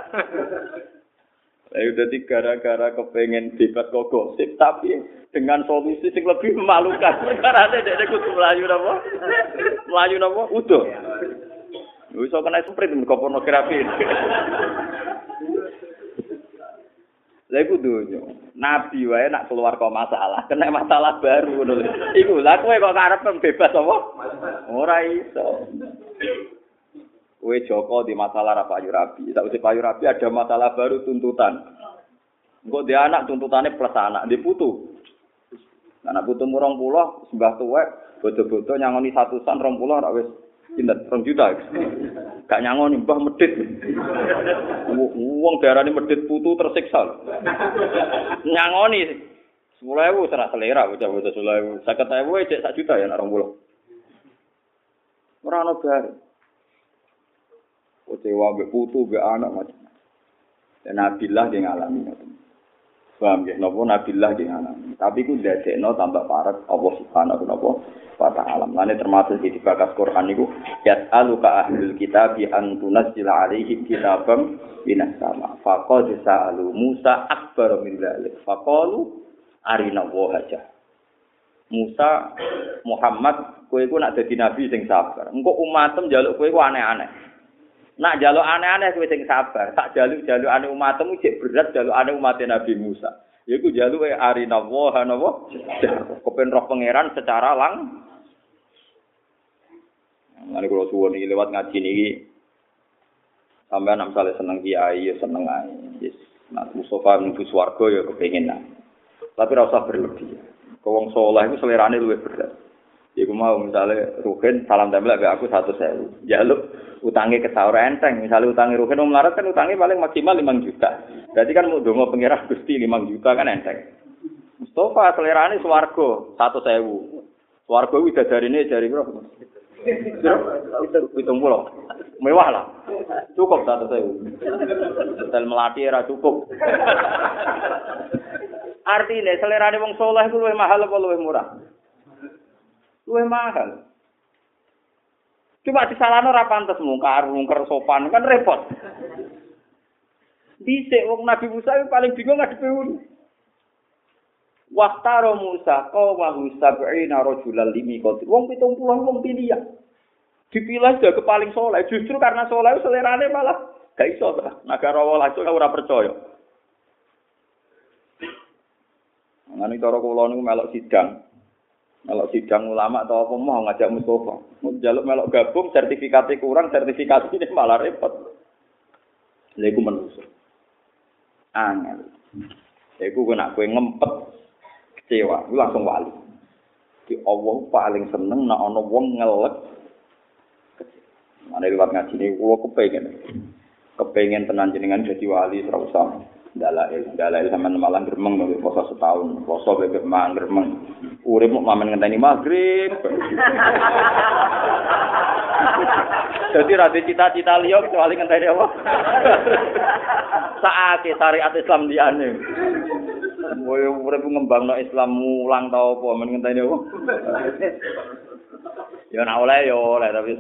Ayo dadi gara-gara kepengen bebas kok gosip tapi dengan solusi sing lebih memalukan. Perkara dek kudu melayu napa? Melayu napa? Udo. Wis kok kena sprint mergo pornografi. Lha iku dunyo. Nabi wae nak keluar kok masalah, kena masalah baru ngono. Iku lah kowe kok karep bebas apa? Ora iso. Kowe Joko di masalah ra payu rabi. Sakwise payu rabi ada masalah baru tuntutan. Engko dia anak tuntutannya plus anak, di putu. Anak putu murong pulau, sembah tuwek, bodo-bodo nyangoni satusan rong pulau rak wis Indah, rong juta. Gak nyangoni, mbah medit. Uang darah ini medit putu tersiksa. Nyangoni. Sepuluh ewu, serah selera. Bocah-bocah sepuluh ewu. Sakit ewu, cek juta ya, rong pulau. Ada bari. Kecewa, be putu, be anak, macam. Dan Nabilah dia ngalami. Paham ya? Nopo Nabilah dia ngalami. Tapi ku dadekno tambah parah. Allah subhanahu wa ta'ala. Lane termasuk di bakas Quran itu yas'aluka ahlul kitab an tunazzila alaihim kitabam minas sama. Faqad sa'alu Musa akbar min dzalik. Faqalu arina wa haja. Musa, Muhammad, kowe iku nak dadi nabi sing sabar. Engko umatem njaluk kowe iku aneh-aneh. Nak njaluk aneh-aneh kowe sing sabar. Tak jaluk-jaluk aneh umatmu cek berat jaluk aneh umat Nabi Musa. Yaiku jaluk e arina wa napa? Kepen roh pangeran secara lang. Mane kula suwun iki lewat ngaji niki sampean nek misale seneng kiai ya seneng ae. Yes. Nah, Mustafa menuju swarga ya kepengin nah. Tapi ora usah berlebih. Kau soleh itu selerane luwih berat. Iku mau misalnya Ruhin salam tempel be aku satu sewu. Jaluk utangnya ke sahur enteng. Misalnya utangnya Ruhin mau melarat kan utangnya paling maksimal 5 juta. Berarti kan mau dongo pengirah gusti 5 juta kan enteng. Mustafa selerane swargo satu sewu. Swargo itu dari ini dari berapa? Hitung pulau. Mewah lah. Cukup satu sewu. Hotel melati era cukup. Artinya selerane wong soleh itu lebih mahal apa lebih murah? Lebih mahal. Coba disalahno ora pantes mungkar, mungkar sopan kan repot. Dhisik wong Nabi Musa itu paling bingung ngadepi ngono. Waktaro Musa kau mahu sab'ina rajulan limi kotir. Wong pitung puluh wong pilihan. Dipilih ke paling soleh. Justru karena soleh selerane malah gak iso. Negara walah itu ora percaya. Ngene cara kula niku melok sidang. Melok sidang ulama atau apa mau ngajak Mustafa. Jaluk melok gabung sertifikatnya kurang, sertifikat ini malah repot. Lha iku menungso. Angel. Lha iku kena kowe ngempet kecewa, lu langsung wali. Di Allah paling seneng nek ana wong ngelek. Mana lewat ngaji ini, gue kepengen, kepengen tenan jenengan jadi wali, terus sama. Dalail dalail sama malam geremeng nggak poso setahun. Poso bebek mang geremeng urip mau mamen ngenteni maghrib. Jadi rati cita-cita liyo kecuali ngenteni apa? Saat syariat Islam di ane Woy, urip ngembang no Islam mulang tau apa men ngenteni apa? Ya nak oleh ya oleh tapi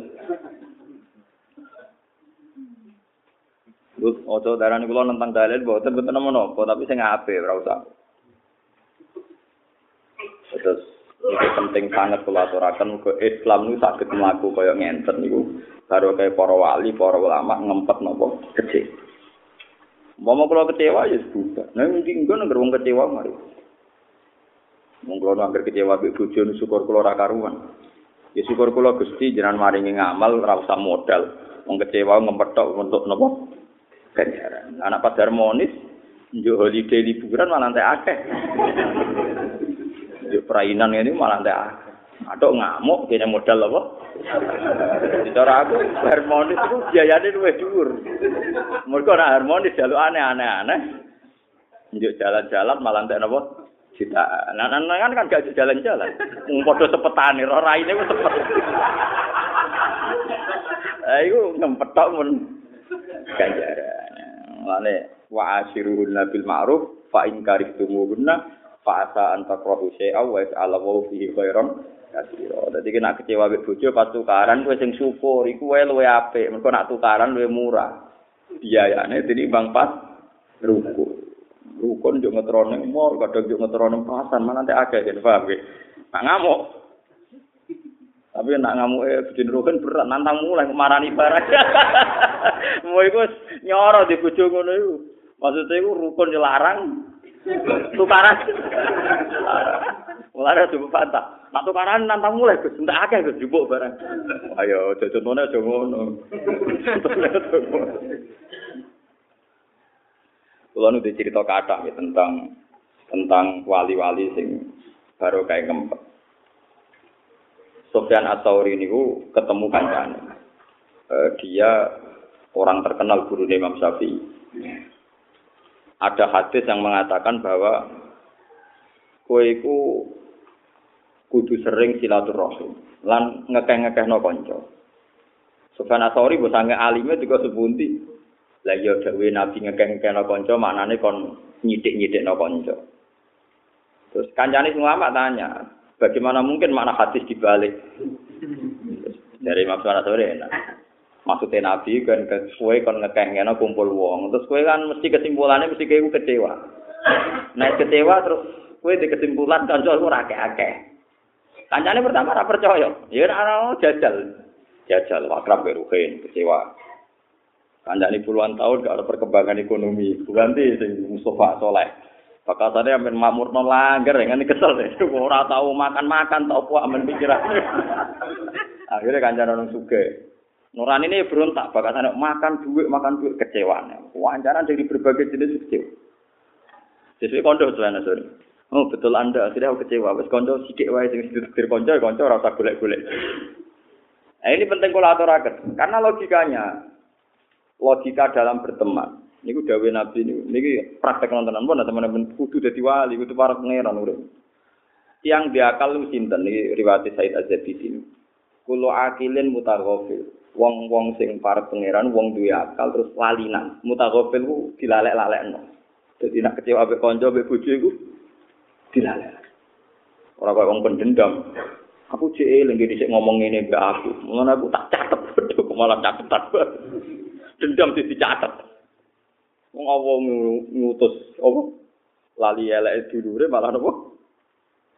Terus ojo darah ini kalau tentang dalil, betul nama nopo, tapi saya ngape, ora usah. Terus itu penting sangat kalau aturakan ke Islam itu sakit melaku kaya ngenten itu baru kayak para wali, para ulama ngempet nopo kecil. Mau kalau kecewa ya sudah. Nah mungkin gue nggak wong kecewa mari. Mau kalau nggak kecewa be bujon syukur kalau rakaruan. Ya syukur kalau gusti jangan maringi ngamal rasa modal. Wong kecewa ngempet untuk nopo ganjaran. Anak pas harmonis, njuk holiday liburan malah teh akeh. Njuk perainan ini malah teh akeh. Aduk ngamuk kene modal apa? Cara aku harmonis itu biayane luwih dhuwur. Mergo nek harmonis jaluk aneh-aneh aneh. Njuk jalan-jalan malah teh napa? Cita. Nah, nah, kan kan gak jalan-jalan. Wong padha sepetane, ora raine wis sepet. Ah iku ngempethok mun ganjaran. Lane wa ashiruhunna bil ma'ruf fa in karihtumuhunna fa asa an takrahu syai'a wa yas'ala wa fihi khairan kasira. Dadi kena kecewa mek bojo pas tukaran kowe sing syukur iku wae luwe apik. Mergo nak tukaran luwe murah. Biayane tinimbang pas ruku. Rukun yo ngetrono mall, kadang yo ngetrono pasar, mana nanti akeh kan paham ge. Nak ngamuk. Tapi nak ngamuk eh bujin rukun berat nantang mulai marani barang. Mau iku nyoro di bojo ngono iku. Maksudnya iku rukun dilarang. Tukaran. Mulai ada coba patah. Nak tukaran nantang mulai Gus, ndak akeh Gus jupuk barang. Ayo aja contohnya aja ngono. Kulo nu cerita kata ya tentang tentang wali-wali sing baru kayak ngempet. Sofyan At-Tauri niku ketemu kancane. Uh, dia orang terkenal guru Imam Syafi'i. Ada hadis yang mengatakan bahwa kue iku kudu sering silaturahim lan ngekeh-ngekeh no konco. Sofyan At-Tauri bosange alime juga sebunti. Lah ya dawuhe Nabi ngekeng kena kanca maknane kon nyidik-nyidik no kanca. Terus kancane ulama tanya, bagaimana mungkin makna hadis dibalik? Dari Imam Sore enak. Maksudnya Nabi kan kue kon ngekeng kena kumpul wong. Terus kue kan mesti kesimpulannya mesti kue kecewa. Nah kecewa terus kue di kesimpulan kanca ora akeh-akeh. Kancane pertama ora percaya. Ya ora jajal. Jajal akrab beruhin kecewa. Kancane puluhan tahun gak ada perkembangan ekonomi. Ganti sing Mustafa Soleh. Bakasane amen makmurno langgar ngene kesel deh. Ora tahu makan-makan tau apa amen pikiran. Akhirnya kancane orang suge. Nuran ini berontak, bakasane makan duit, makan duit kecewa. Wawancara dari berbagai jenis kecewa. Sesuai kondo celana sorry. Oh betul anda, akhirnya aku kecewa. Wes kondo sidik wae sing didir konco, konco rasa golek-golek. Nah, ini penting aturaken. Karena logikanya, logika dalam berteman. Niku dawe Nabi niku niki praktek nontonan pun teman-teman kudu dadi wali, kudu para pangeran urip. Yang diakal lu sinten niki riwayat Said Az-Zabidi. Kulo akilin mutaghafil. Wong-wong sing para pangeran wong duwe akal terus lalinan. Mutaghafil ku dilalek-lalekno. Jadi nak kecewa ambek kanca ambek bojo iku dilalek. Ora kaya wong pendendam. Aku cek eling dhisik ngomong ngene mbak aku. Ngono aku tak catet malah catetan. Dendam dicatet. Wong apa ngutus apa? Lali elek dulure malah napa?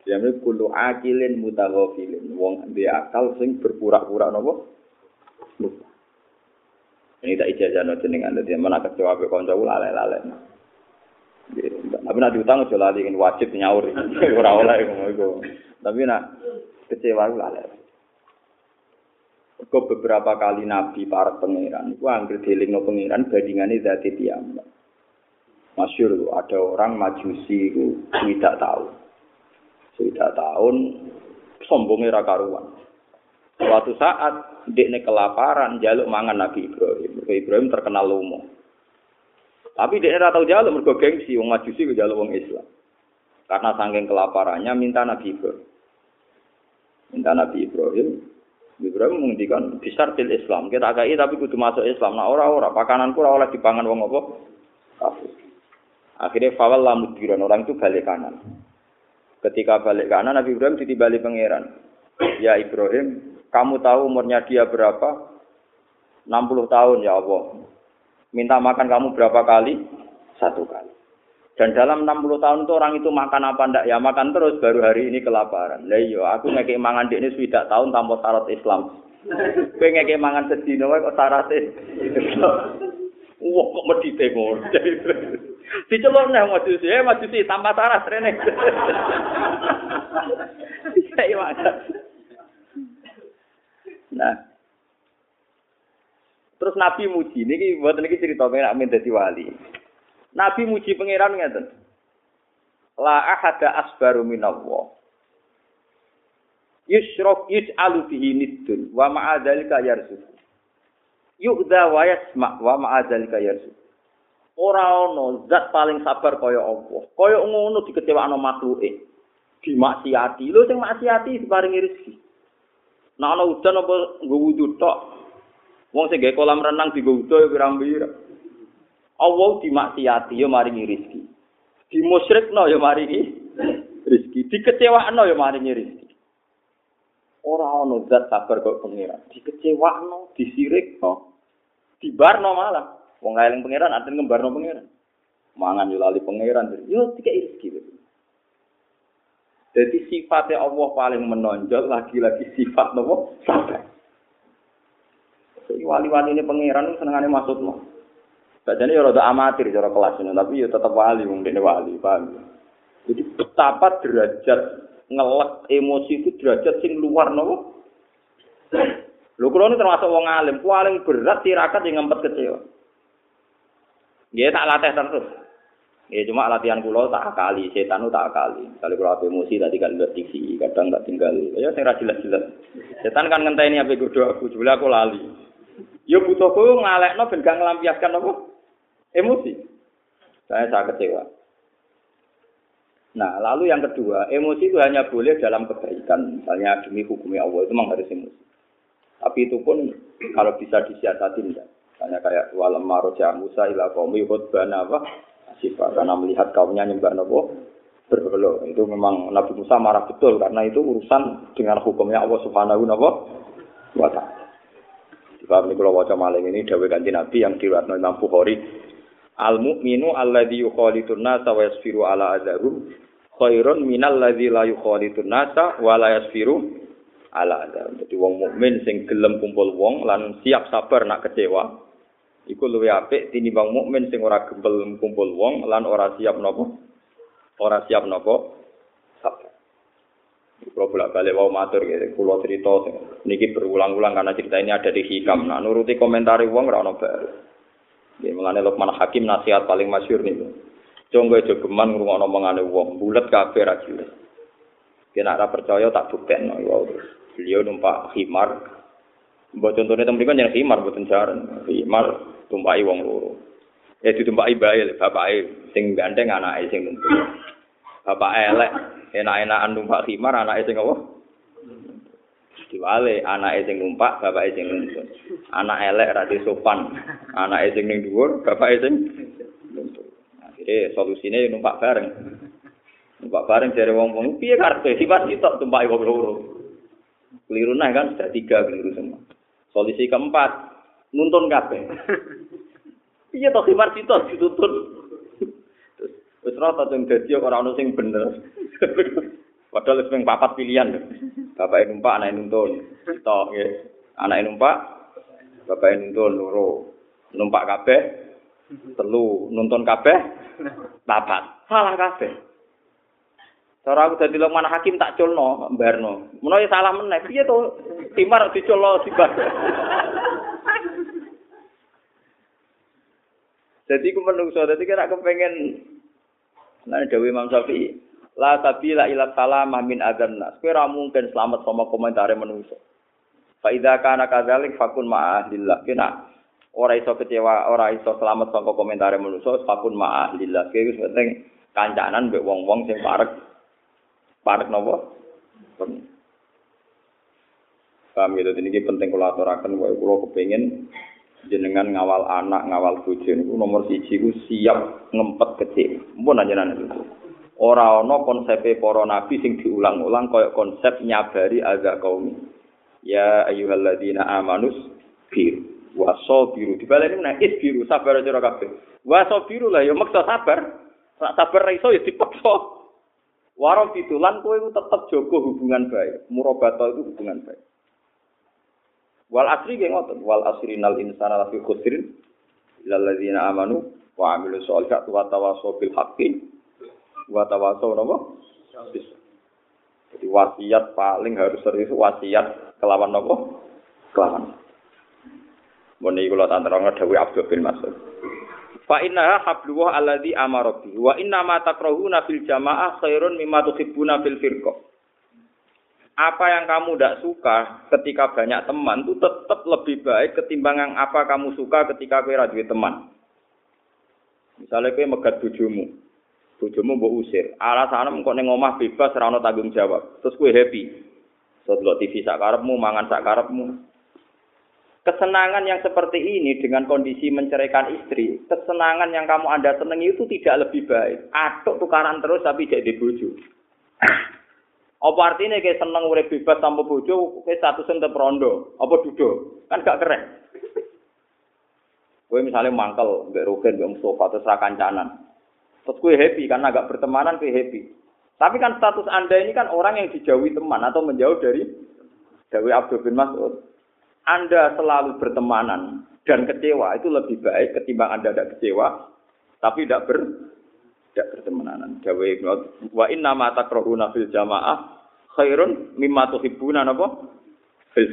Jame kulo akilin mutaghafilin. Wong dia akal sing berpura-pura napa? Lupa. Ini tak ijazah no jenengan dadi mana kecewa be kanca kula lale-lale. Tapi nak diutang aja lali wajib nyaur. Ora oleh ngono Tapi nak kecewa lale. Kok beberapa kali nabi para pangeran, itu angker no pangeran bandingannya zati tiang. Masyur ada orang majusi itu tidak tahu. Tidak tahun sombongnya rakaruan. Suatu saat dia kelaparan jaluk mangan Nabi Ibrahim. Nabi Ibrahim terkenal lomo. Tapi dia ora tahu jaluk mergo gengsi wong majusi ke jaluk wong Islam. Karena saking kelaparannya minta Nabi Ibrahim. Minta Nabi Ibrahim Ibrahim menghentikan besar til Islam. Kita agai tapi kudu masuk Islam. Nah ora-ora pakananku ora oleh dipangan wong apa? Kafir. Akhirnya fawal lamudbiran orang itu balik kanan. Ketika balik kanan Nabi Ibrahim ditibali pangeran. Ya Ibrahim, kamu tahu umurnya dia berapa? 60 tahun ya Allah. Minta makan kamu berapa kali? Satu kali. Dan dalam 60 tahun itu orang itu makan apa ndak? Ya makan terus baru hari ini kelaparan. Lah iya, aku ngeke mangan ini sudah tahun tanpa syarat Islam. Kowe ngeke mangan sedina wae kok syaratnya Wah kok medite ngono. Dicelok nang majusi, eh majusi tanpa syarat rene. Iya, Nah, Terus Nabi muji, niki buat niki cerita pengen amin dadi wali. Nabi muji pangeran ngeten. La ahada asbaru minallah. Yusrok yus'alu bihi niddun wa ma'adzalika yarzuq. Yu'dha wa yasma' wa ma'adzalika yarzuq. Ora ana zat paling sabar kaya Allah. Kaya ngono dikecewakno makhluke. Dimaksiati. Lho sing maksiati diparingi rezeki. Nah ana udan apa nggo wudu tok. Wong sing gawe kolam renang digo wudu ya pirang-pirang. Allah dimaksiati ya maringi rezeki. Dimusyrikno ya maringi rezeki. Dikecewakno ya maringi rezeki. Ora ana zat sabar kok pengiran. Dikecewakno, disirikno, dibarno malah. Wong eling pangeran artine ngembarno pangeran. Mangan yo lali pangeran. Yo tiga rezeki. Jadi sifatnya Allah paling menonjol lagi-lagi sifat nopo sabar. Wali-wali ini pangeran senengane maksud Bacanya ya rada amatir cara kelas ini, tapi ya tetap wali, mungkin wali, paham ya? Jadi betapa derajat ngelek emosi itu derajat sing luar nopo. Lho kula termasuk wong alim, paling berat tirakat yang ngempet kecewa. Dia tak latih terus. Ya cuma latihan kula tak kali, setan tak kali. Kali kula emosi tadi kan TV, kadang tak tinggal. Ya saya jelas-jelas. Setan kan ngenteni apa godo aku, jebule aku lali. Ya butuhku ngalekno ben gak nglampiaskan apa? Emosi. Saya sangat kecewa. Nah, lalu yang kedua, emosi itu hanya boleh dalam kebaikan. Misalnya demi hukumnya Allah itu memang harus emosi. Tapi itu pun kalau bisa disiasati enggak. Misalnya kayak walam maroja Musa ila qaumi khutbana apa sifat karena melihat kaumnya nyembah nopo berhala. Itu memang Nabi Musa marah betul karena itu urusan dengan hukumnya Allah Subhanahu wa taala. Sebab ini kalau wajah malam ini dawai ganti Nabi yang diriwayatkan Imam Bukhari Al mukminu alladzi yukhalitun nasa wa yasfiru ala adzahum khairun minal ladzi la yukhalitun nasa wa la yasfiru ala adam. Dadi wong mukmin sing gelem kumpul wong lan siap sabar nak kecewa iku luwih apik tinimbang mukmin sing ora gembel kumpul wong lan ora siap napa ora siap napa sabar. Kalau bolak balik mau matur gitu, kulo cerita niki berulang-ulang karena cerita ini ada di hikam. Nah, nuruti komentar wong ora ono baru. Ya, mengenai Lukman Hakim nasihat paling masyur nih. Jonggo aja geman ngrungokno omongane wong, bulet kabeh ra jelas. Kena ora percaya tak buktekno ya Beliau numpak khimar. Mbok contone teng mriku jeneng khimar mboten jaran. Khimar tumpaki wong loro. Ya ditumpaki bae bapake sing gandeng anake sing numpuk. Bapak elek enak-enakan numpak khimar anake sing apa? Diwale anake sing numpak, bapake sing nuntut. Anak elek ra sopan. Anake sing ning dhuwur, bapake sing nuntut. Eh solusine numpak bareng. Numpak bareng dari wong wong piye karepe sifat sitok tumpaki wong loro. Keliru nah kan sudah tiga keliru semua. Solusi keempat nuntun kabeh. Piye to khimar sitok dituntun. Wis rata sing dadi ora ono sing bener. Padahal wis papat pilihan. Bapak numpak, anak nuntun. Tok nggih. Anak numpak, bapak nuntun loro. Numpak kabeh telu, nuntun kabeh papat. Salah kabeh. Cara aku dadi mana hakim tak culno, mbarno. Menawa salah meneh, piye to? Timar diculno tiba. Jadi ku menungso, jadi kira kepengen Nah, Dewi Imam Syafi'i, la sabila ila salamah min adzan nas. Kowe mungkin selamat sama komentare menungso. Fa idza kana kadzalik fakun ma'ahlillah. Kena ora iso kecewa, ora iso selamat saka komentare menungso, fakun ma'ahlillah. Kuwi wis penting kancanan mbek wong-wong sing parek parek napa? Paham gitu, ini penting kalau aturakan, kalau kepengen jenengan ngawal anak, ngawal bojo niku nomor siji siap ngempet kecil. Mumpun anjenengan itu. Ora ana konsepe para nabi sing diulang-ulang kaya konsep nyabari agak kaum. Ya ayyuhalladzina amanus bir wasabiru. Dibaleni meneh isbiru sabar sira kabeh. Wasabiru lah ya maksa sabar. Sak sabar ra iso ya dipaksa. Warung lan kowe tetep jaga hubungan baik. Murabata itu hubungan baik. Wal asri ge ngoten, wal asri nal insana lafi khusrin ladzina amanu wa amilu sholihat wa tawassaw bil haqqi wa tawassaw napa? Jadi wasiat paling harus serius wasiat kelawan napa? Kelawan. Mun iki kula tanterang dawuh Abdul bin Mas'ud. Fa inna habluwa alladzi amara bi wa inna ma takrahuna fil jamaah khairun mimma tuhibbuna fil firqah apa yang kamu tidak suka ketika banyak teman itu tetap lebih baik ketimbang yang apa kamu suka ketika kue radui teman. Misalnya kue megat bujumu, bujumu mau usir, alasan kok neng omah bebas rano tanggung jawab, terus kue happy. Setelah TV sakarepmu, mangan sakarepmu. Kesenangan yang seperti ini dengan kondisi menceraikan istri, kesenangan yang kamu anda senangi itu tidak lebih baik. Atuk tukaran terus tapi jadi bujuk. Apa artinya kayak seneng urip bebas tanpa bojo, kayak satu tetep rondo, apa duduk? Kan gak keren. Gue misalnya mangkel, mbak Rugen, mbak Mustafa, terus kancanan. Terus gue happy, karena agak bertemanan gue happy. Tapi kan status anda ini kan orang yang dijauhi teman atau menjauh dari Dewi Abdul bin Mas'ud. Anda selalu bertemanan dan kecewa itu lebih baik ketimbang Anda tidak kecewa tapi tidak ber tidak bertemanan. Dewi wa inna ma takrahuna fil jamaah khairun mimma tuhibbuna napa fil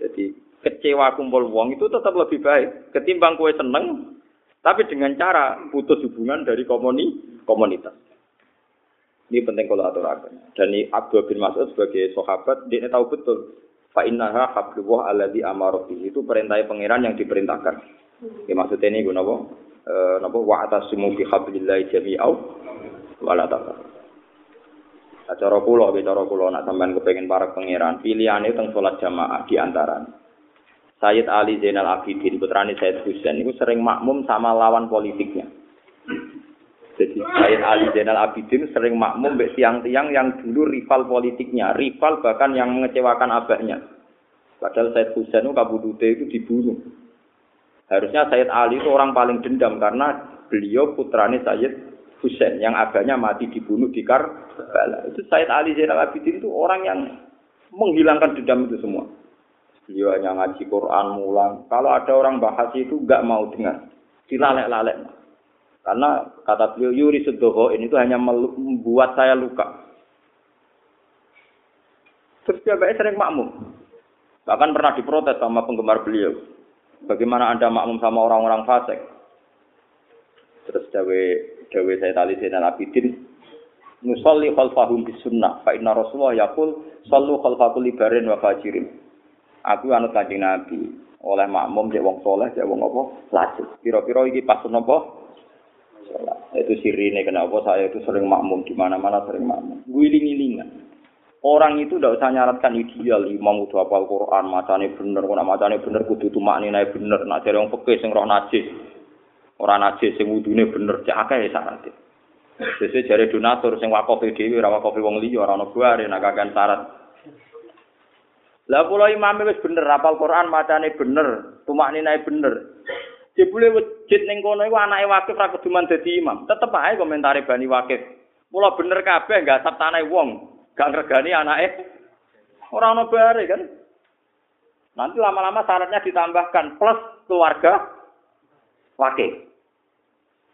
Jadi kecewa kumpul wong itu tetap lebih baik ketimbang kue seneng tapi dengan cara putus hubungan dari komuni komunitas. Ini penting kalau aturakan. Dan ini Abdul bin Mas'ud sebagai sahabat dia tahu betul fa innaha hablullah alladzi amara itu perintah pangeran yang diperintahkan. Ya maksudnya ini gue napa? E, napa wa atasimu bi hablillahi jami'au wala tafarraqu. Cara kula, cara kula nak sampean kepengin para pangeran, pilihane teng salat jamaah di antara. Sayyid Ali Zainal Abidin, putrane Sayyid Husain itu sering makmum sama lawan politiknya. Jadi Sayyid Ali Zainal Abidin sering makmum mbek tiang-tiang yang dulu rival politiknya, rival bahkan yang mengecewakan abahnya. Padahal Sayyid Husain itu kabudute itu dibunuh. Harusnya Sayyid Ali itu orang paling dendam karena beliau putrane Sayyid Husain yang abahnya mati dibunuh di Karbala. Itu Said Ali Zainal Abidin itu orang yang menghilangkan dendam itu semua. Beliau hanya ngaji Quran, mulang. Kalau ada orang bahas itu nggak mau dengar. Dilalek-lalek. Karena kata beliau, Yuri ini itu hanya membuat saya luka. Terus dia sering makmum. Bahkan pernah diprotes sama penggemar beliau. Bagaimana Anda makmum sama orang-orang fasik? Terus dawe dawe saya tali Zainal Abidin nusalli khalfahum bis sunnah inna Rasulullah yaqul sallu khalfakul libarin wa fajirin. Aku anut kanjeng Nabi oleh makmum cek wong soleh cek wong apa lajeng. Pira-pira iki pas napa? Itu sirine kenapa saya itu sering makmum di mana-mana sering makmum. Guling-gilingan. Orang itu tidak usah nyaratkan ideal, imam udah hafal Quran, macane bener, kok macane bener kudu tumak nilai bener, nak dari orang pekeh sing roh najis. Orang najis sing wudune bener cek akeh syarat. Sese jare donatur sing wakaf dhewe ora wong liya ora ono buare nak syarat. Lah kula imam wis bener hafal Quran macane bener, tumak nilai bener. Jebule wujud ning kono iku anake wakif ra keduman dadi imam. Tetep ae komentare bani wakif. Mula bener kabeh enggak sab tanah wong, gak ngregani anake. Ora ono bare kan. Nanti lama-lama syaratnya ditambahkan plus keluarga wakil.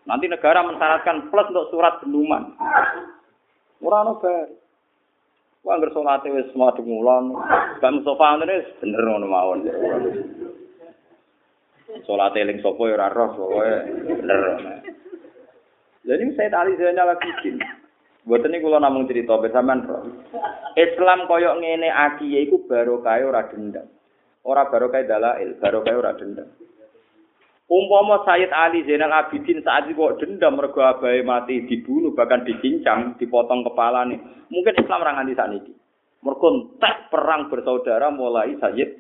Nanti negara mensyaratkan plus untuk surat benduman. Ora ono bar. Wah anggere salate wis madhep mulan. Gak Mustofa ngene bener ngono mawon. Salate eling sapa ya ora roh pokoke bener. Jadi saya tali Zainal Abidin. Buat ini kalau namung cerita bersamaan roh. Islam koyok ngene aki iku barokah ora dendam. Ora barokah dalail, barokah ora dendam. Umpama Sayyid Ali Zainal Abidin saat itu kok dendam mergo abahe mati dibunuh bahkan dicincang, dipotong kepala nih. Mungkin Islam orang nganti saniki. Mergo tak perang bersaudara mulai Sayyid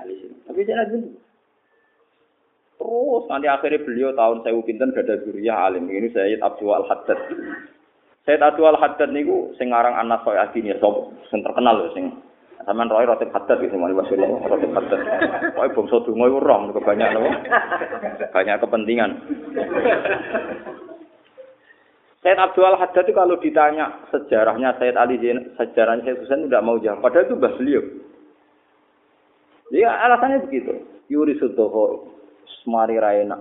Ali Zainal. Tapi Zainal Abidin Terus nanti akhirnya beliau tahun saya pinten gada zuriyah alim. Ini Sayyid Abdul Al Haddad. Sayyid Abdul Al Haddad niku sing aran anak Soy Adin ya, sing terkenal sing Sampeyan roy roti haddad gitu mari Rasulullah roti haddad. Pokoke bangsa donga iku rong kebanyak napa? Banyak kepentingan. Said Abdul Haddad itu kalau ditanya sejarahnya Said Ali sejarahnya Said Husain tidak mau jawab. Padahal itu bahas beliau. Ya alasannya begitu. Yuri Sudoho, Mari Raina.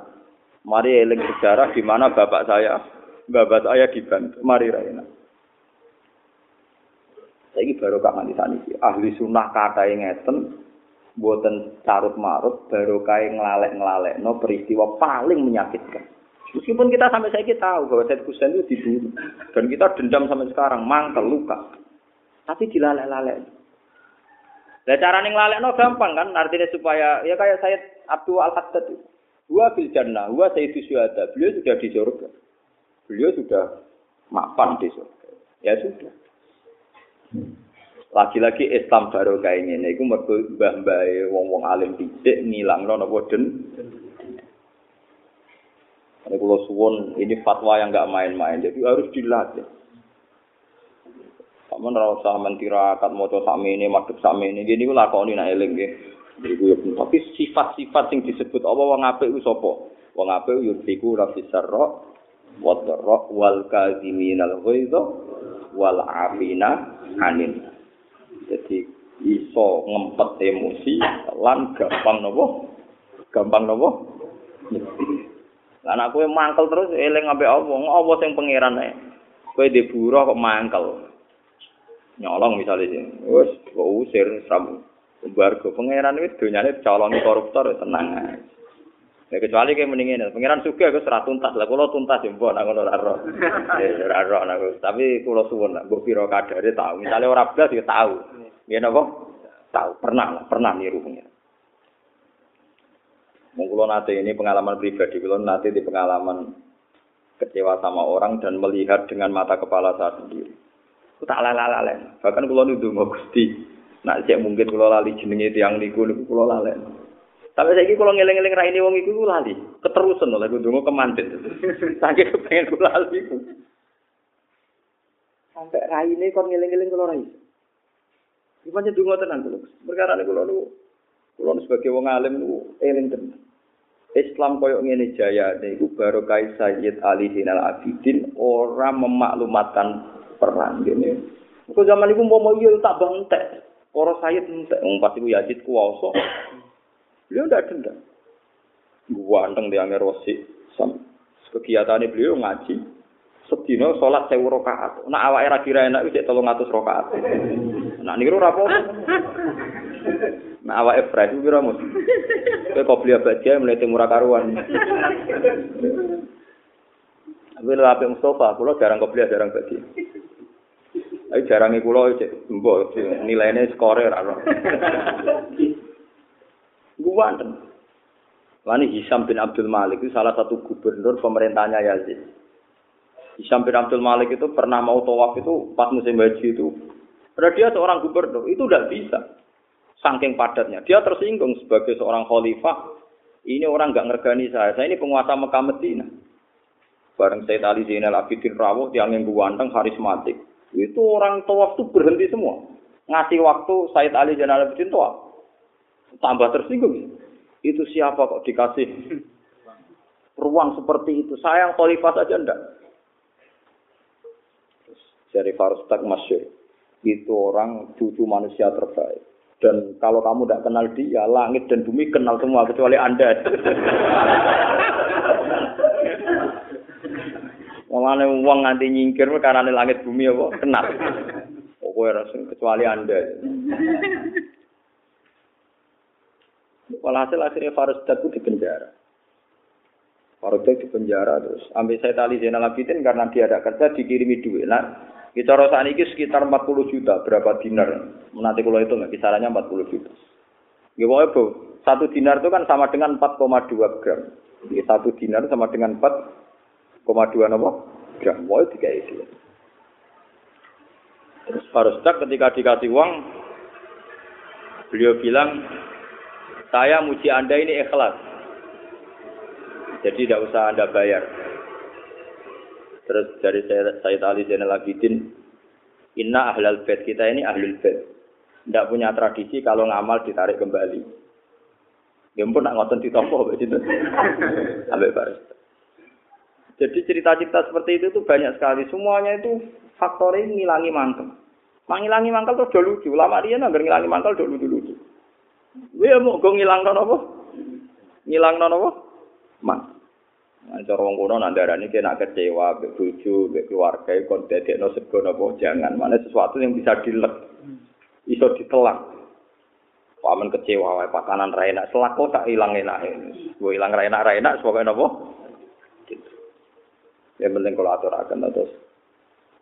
Mari eling sejarah di mana bapak saya, bapak saya dibantu. Mari Raina. Saiki baru kak nganti saniki. Ahli sunnah katae ngeten buatan carut marut baru kayak ngelalek ngelalek no peristiwa paling menyakitkan. Meskipun kita sampai saya tahu bahwa Said Husain itu dibunuh dan kita dendam sampai sekarang mangkel luka, tapi dilalek-lalek. Nah cara ngelalek no gampang kan, artinya supaya ya kayak saya Abdul Al Haddad itu. Gua bil jannah, gua Sayyidu Syuhada. Beliau sudah di surga. Beliau sudah mapan di surga. Ya sudah. Lagi-lagi Islam baru kayak ini, itu mergo mbah-mbah wong-wong alim dicek ngilang lo nopo den. Ini kalau suwon ini fatwa yang nggak main-main, jadi harus dilatih. Kamu ora usah mentirakat maca sami ini, madhep sami ini, gini gue lakoni nak eling. Tapi sifat-sifat yang disebut apa wong apik ku sapa? Wong apik yurfiku rafisarra wa dharra wal kadhiminal ghaidha wal afina anin. Jadi iso ngempet emosi lan gampang nopo? Gampang nopo? Anak kowe mangkel terus eling ambek apa? Apa sing pangeran ae? Kowe di buruh kok mangkel. Nyolong misalnya wes kok usir sabu. Bargo pangeran itu donyane colongi koruptor tenang aja. Ya kecuali kayak mendingin, pangeran suka aku serat tuntas lah, kalau tuntas ya mbok nak ngono raro, raro nak. Tapi kalau suwon nak, gue piro kadare tahu. Misalnya orang belas ya tahu, ya nopo tahu, pernah lah, pernah niru pangeran. Mungkin nanti ini pengalaman pribadi, kalau nanti di pengalaman kecewa sama orang dan melihat dengan mata kepala saya sendiri. Aku tak lalala Bahkan kalau nuduh mau gusti, nak cek mungkin kalau lali jenenge tiang niku niku kalau lalala. Tapi saya kalau ngeleng-ngeleng raine wong iku lali, keterusan oleh gue dungo kemantit. Saking kepengen gue lali. Sampai raine kon ngeleng-ngeleng kalau rai. Gimana dungo tenan tuh? Perkara ini kalau lu, kalau sebagai wong alim lu eling tenan. Islam koyok ngene jaya niku barokah Sayyid Ali Zainal Abidin ora memaklumatkan perang gini. Kok zaman iku mau iya tak bantek. Para Sayyid entek pas iku Yazid kuwasa. Beliau ndak dendam. Ganteng di Amir Wasi. Kegiatannya beliau ngaji. Sedina sholat sewu rakaat. Nak awake ra kira enak wis 300 rakaat. Nak niru ra apa Nah awake fresh ku pira mus? Kowe kok beli abadi mulai murah karuan. Tapi apik Mustafa, kula jarang kok beli jarang badi. Ayo jarangi kula cek mbok nilainya skore ra. Gua Lani Hisam bin Abdul Malik itu salah satu gubernur pemerintahnya Yazid. Hisam bin Abdul Malik itu pernah mau tawaf itu pas musim haji itu. Padahal dia seorang gubernur, itu tidak bisa. Saking padatnya. Dia tersinggung sebagai seorang khalifah. Ini orang nggak ngergani saya. Saya ini penguasa Mekah Medina. Bareng Said Ali Zainal Abidin Rawuh, yang yang ganteng, karismatik. Itu orang tawaf itu berhenti semua. Ngasih waktu Said Ali Zainal Abidin tawaf. Tambah tersinggung itu siapa kok dikasih ruang seperti itu? Saya yang khalifah saja enggak. Dari Farustak Masyur, itu orang cucu manusia terbaik. Dan kalau kamu tidak kenal dia, langit dan bumi kenal semua kecuali Anda. Mulane wong nganti nyingkir karena langit bumi apa kenal. Pokoknya kecuali Anda. Walhasil akhirnya Farusdak itu di penjara. Farusdak di penjara terus. Ambil saya tali Zainal Abidin karena dia ada kerja dikirimi duit. Nah, kita rasa ini sekitar 40 juta. Berapa dinar? Nanti kalau itu nggak kisarannya 40 juta. Gimana bu? Satu dinar itu kan sama dengan 4,2 gram. Jadi satu dinar sama dengan 4,2 apa? Gram. Wah, tiga itu. Terus Farusdak ketika dikasih uang, beliau bilang, saya muji Anda ini ikhlas. Jadi tidak usah Anda bayar. Terus dari Sayyid Ali Zainal Abidin, Inna ahlal bed, kita ini ahlul bed. Tidak punya tradisi kalau ngamal ditarik kembali. Ya pun nak ngotot di toko, begitu. Sampai baris. Jadi cerita-cerita seperti itu tuh banyak sekali. Semuanya itu faktor ini ngilangi mangkel. Mengilangi mangkel tuh udah lucu. Lama dia nggak ngilangi mangkel udah lucu-lucu. Kowe mau go ngilangno napa? Ngilangno napa? Man. Nah, cara wong kono nandarane kena kecewa mbek bojo, mbek keluarga kon dadekno sego jangan. Mana sesuatu yang bisa dilek. Iso ditelak. Paman kecewa wae pakanan ra enak, selako tak ilang enak. Gue ilang ra enak ra enak sebagai napa? Yang penting kalau aturaken terus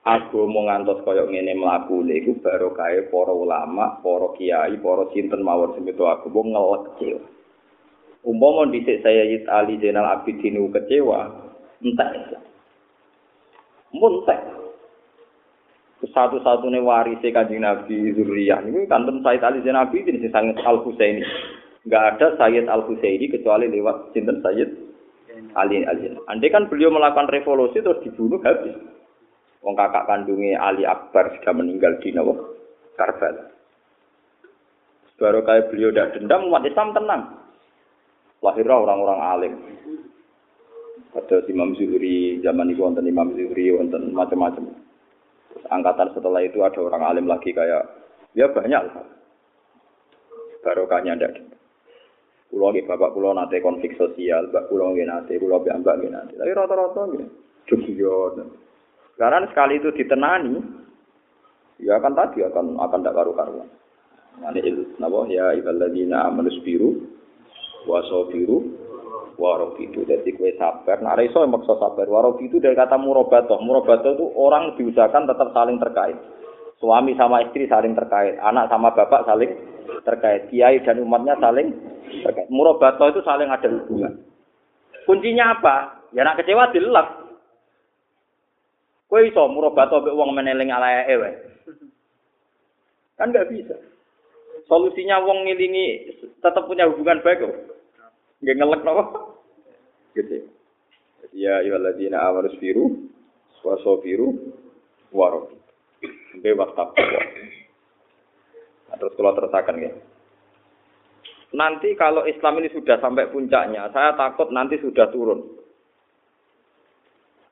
Aku mau ngantos koyok ngene mlaku iku baru kae para ulama, para kiai, para sinten mawon itu aku ngelek kecewa. Umpama dhisik saya Yid Ali Zainal Abidin kecewa, entek. Muntek. Satu-satunya waris kanjeng Nabi Zuriyah ini kanten Sayyid Ali Zainal Abidin sing sanget Al Husaini. Enggak ada Sayyid Al Husaini kecuali lewat sinten Sayyid Ali Al Andai kan beliau melakukan revolusi terus dibunuh habis. Wong kakak kandungnya Ali Akbar sudah meninggal di Nawa Karbala. Baru kayak beliau tidak dendam, umat Islam tenang. Lahirlah orang-orang alim. Ada Imam Zuhri, zaman itu wonten Imam Zuhri, wonten macam-macam. Angkatan setelah itu ada orang alim lagi kayak, ya banyak lah. Barokahnya dendam. Pulau lagi bapak pulau nate konflik sosial, bapak pulau nate, pulau mbak nggih nate. Tapi rata-rata nggih. Jogja, karena sekali itu ditenani, ya akan tadi akan akan tidak karu-karuan. Ini il, nabo ya ibadina amanus biru, wasobiru, warobidu. Jadi kue sabar. Nah, iso yang maksa sabar. Warobidu dari kata murabatoh. Murabatoh itu orang diusahakan tetap saling terkait. Suami sama istri saling terkait. Anak sama bapak saling terkait. Kiai dan umatnya saling terkait. Murabatoh itu saling ada hubungan. Kuncinya apa? Ya nak kecewa dilap. Kowe iso murobato mbek wong meneling alaeke wae. Kan nggak bisa. Solusinya wong ngilingi tetap punya hubungan baik kok. Nggak ngelek nopo. Gitu. Ya ayyuhalladzina amanu biru wa sabiru wa rabbi. Takwa. Nah, terus kalau terusakan ya. nanti kalau Islam ini sudah sampai puncaknya, saya takut nanti sudah turun.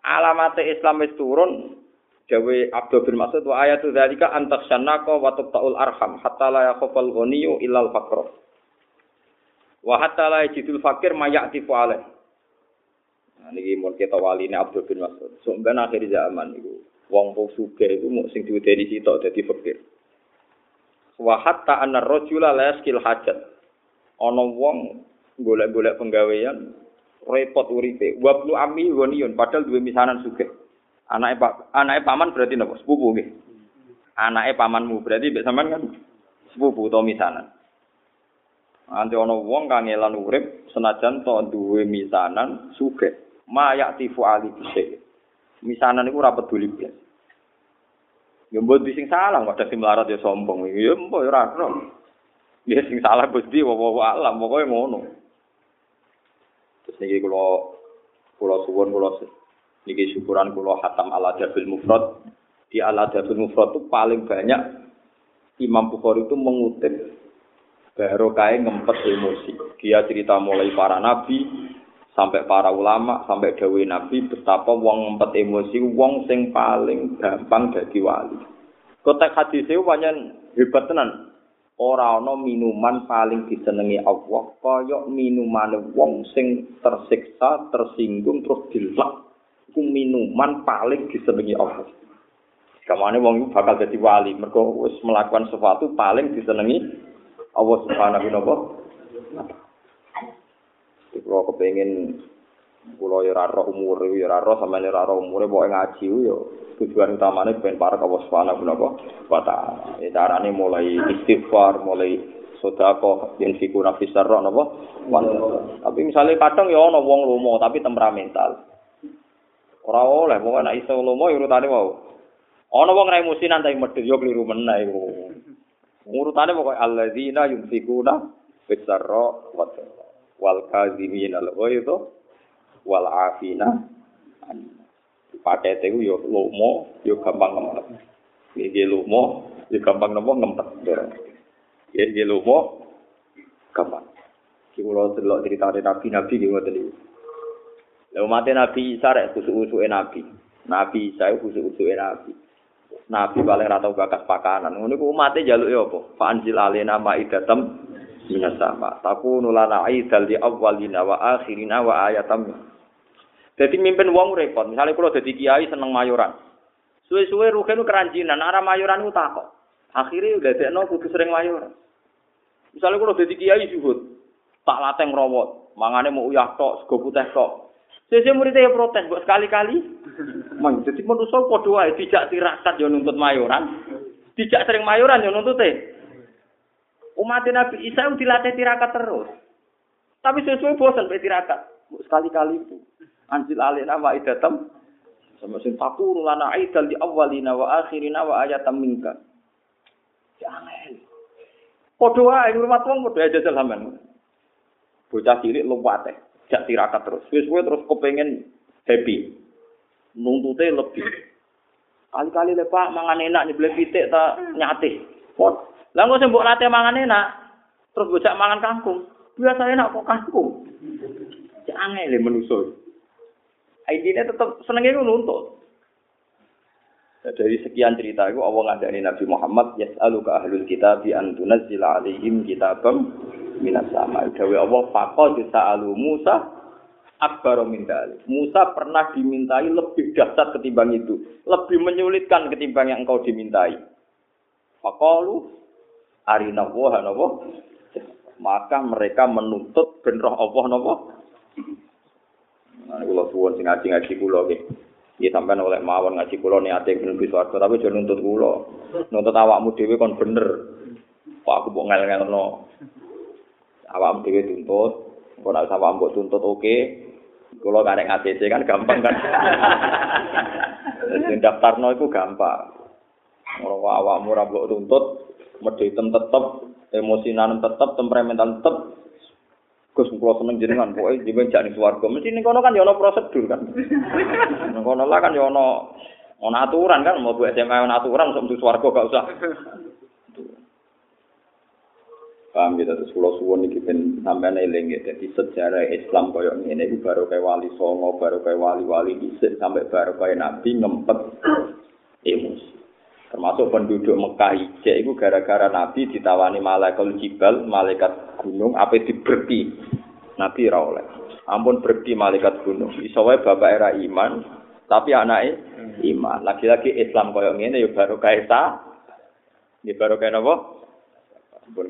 Alamat Islam itu turun, Jawa Abdul bin Mas'ud wa ayatu dzalika antaksannaka wa tuqtaul arham hatta la yakhafal ghaniyyu illal faqr. Wa hatta la yajidul fakir mayatifu alaih. Nah, niki mun kita wali ini Abdul bin Mas'ud. Sampeyan akhir zaman niku wong wong sugih iku mung sing diwedeni sitok dadi fakir. Wa hatta anna rajula la yaskil hajat. Ana wong golek-golek penggawean repot uripe. Wa ami ghaniyun padahal duwe misanan sugih. Anake Pak anake paman berarti napa? Sepupu nggih. Anake pamanmu berarti mbek sampean kan sepupu utawa misanan. Nanti ana wong kang elan urip senajan to duwe misanan sugih. Ma yaktifu ali bisik. Misanan iku ora peduli blas. Ya mbok sing salah kok dadi melarat ya sombong. Ya mbok ora ora. Ya sing salah Gusti wa alam pokoke ngono. Terus niki kula kula suwun kula niki syukuran kula hatam ala Jabil Mufrad. Di ala Jabil Mufrad itu paling banyak Imam Bukhari itu mengutip barokah ngempet emosi. Dia cerita mulai para nabi, sampai para ulama sampai dawe nabi betapa wong ngempet emosi wong sing paling gampang dadi wali hadis itu pancen hebat tenan ora ana minuman paling disenengi Allah kaya minuman wong sing tersiksa tersinggung terus dilak. Iku minuman paling disenengi Allah. Kamane wong bakal dadi wali. Mergo wis melakukan sesuatu paling disenengi Allah Subhanahu wa taala. Kalau kepengen pulau ya raro umur ya raro sama ini raro umur ya ngaji ya tujuan utamanya pengen para kawas fana guna kata ya caranya mulai istighfar mulai sodako yang fikur nafis roh nopo tapi misalnya kadang ya ono wong lomo tapi temperamental. Ora oleh wong anak iso lomo urutane mau ono wong rai musinan tapi medhit yo keliru meneh iku. Urutane pokoke alladzina yunfikuna fisarra wa wal kazimin al ghaiz wal afina. Pakete ku yo lomo yo gampang ngempet. Iki lomo yo gampang nopo ngempet. Ya iki lomo gampang. Kula delok cerita nabi nabi ki ngoten iki. Lha mate nabi Isa rek kusuk-usuke nabi. Nabi Isa kusuk-usuke nabi. Nabi paling ra tau bakas pakanan. Ngono ku umate njaluk yo apa? Fa anjil alena maidatam minas sama. Takunu lana di awalina wa akhirina wa ayatam. Jadi mimpin wong repot. Misalnya kalau jadi kiai seneng mayoran. Suwe-suwe rugen keranjinan. Arah mayoran itu takut. Akhirnya udah dekno kudu sering mayoran. Misalnya kalau jadi kiai zuhud. Tak lateng rawat. Mangane mau uyah tok, sego putih tok. Sese muridnya ya protes, buat sekali-kali. Man, jadi manusia wae dijak tirakat ya nuntut mayoran. Dijak sering mayoran ya nuntut teh. Umat Nabi Isa dilatih tirakat terus. Tapi sesuai bosan be tirakat. Sekali-kali itu. Anjil alina wa idatam. Sama sing takuru lana aidal di awalina wa akhirina wa ayatam minka. Jangan. Podo wae ngurmat wong podo aja sampean. Bocah cilik luwat teh. Jak tirakat terus. Wis terus kepengin happy. Nuntute lebih. Kali-kali le Pak mangan enak nyebelih pitik ta nyate. Pot Lah kok mbok latih mangan enak, terus bocah mangan kangkung. Biasa enak kok kangkung. Jangan le. Intinya tetap senengnya itu nuntut. Dari sekian cerita itu Allah ngandani Nabi Muhammad yas'aluka ahlul kitab bi an tunazzila alaihim kitabam minas sama. Dawe Allah faqad sa'alu Musa akbar min Musa pernah dimintai lebih dahsyat ketimbang itu, lebih menyulitkan ketimbang yang engkau dimintai. Faqalu arina napa maka mereka menuntut ben roh Allah napa Nah, kula suwun sing ngaji-ngaji kula nggih. Nggih sampean oleh mawon ngaji kula niate menuju swarga tapi aja nuntut kula. Nuntut awakmu dhewe kon bener. Kok aku mbok ngel-ngelno. Awakmu dhewe tuntut, kok nek awakmu mbok tuntut oke. Kula karek ACC kan gampang kan. Sing daftarno iku gampang. Ora awakmu ora mbok tuntut, hitam tetep, emosinan tetep, temperamental tetep. Gus kula seneng jenengan, pokoke jenengan jak ning swarga. Mesti ning kono kan ya ana prosedur kan. Ning kono lah kan ya ana ana aturan kan, mau SMA ana aturan sok mlebu swarga gak usah. Paham gitu terus kula suwun iki ben sampeyan eling ya. Dadi sejarah Islam koyo ngene iku baru kayak wali songo, baru kayak wali-wali dhisik sampai baru kayak nabi ngempet emosi. Termasuk penduduk Mekah ijek itu gara-gara Nabi ditawani malaikat jibal, malaikat gunung, apa diberti. Nabi ra oleh. Ampun berhenti malaikat gunung. Iso wae bapak era iman, tapi anaknya iman. Lagi-lagi Islam koyo ngene ya baru kayak sa. Ya baru kayak napa? Ampun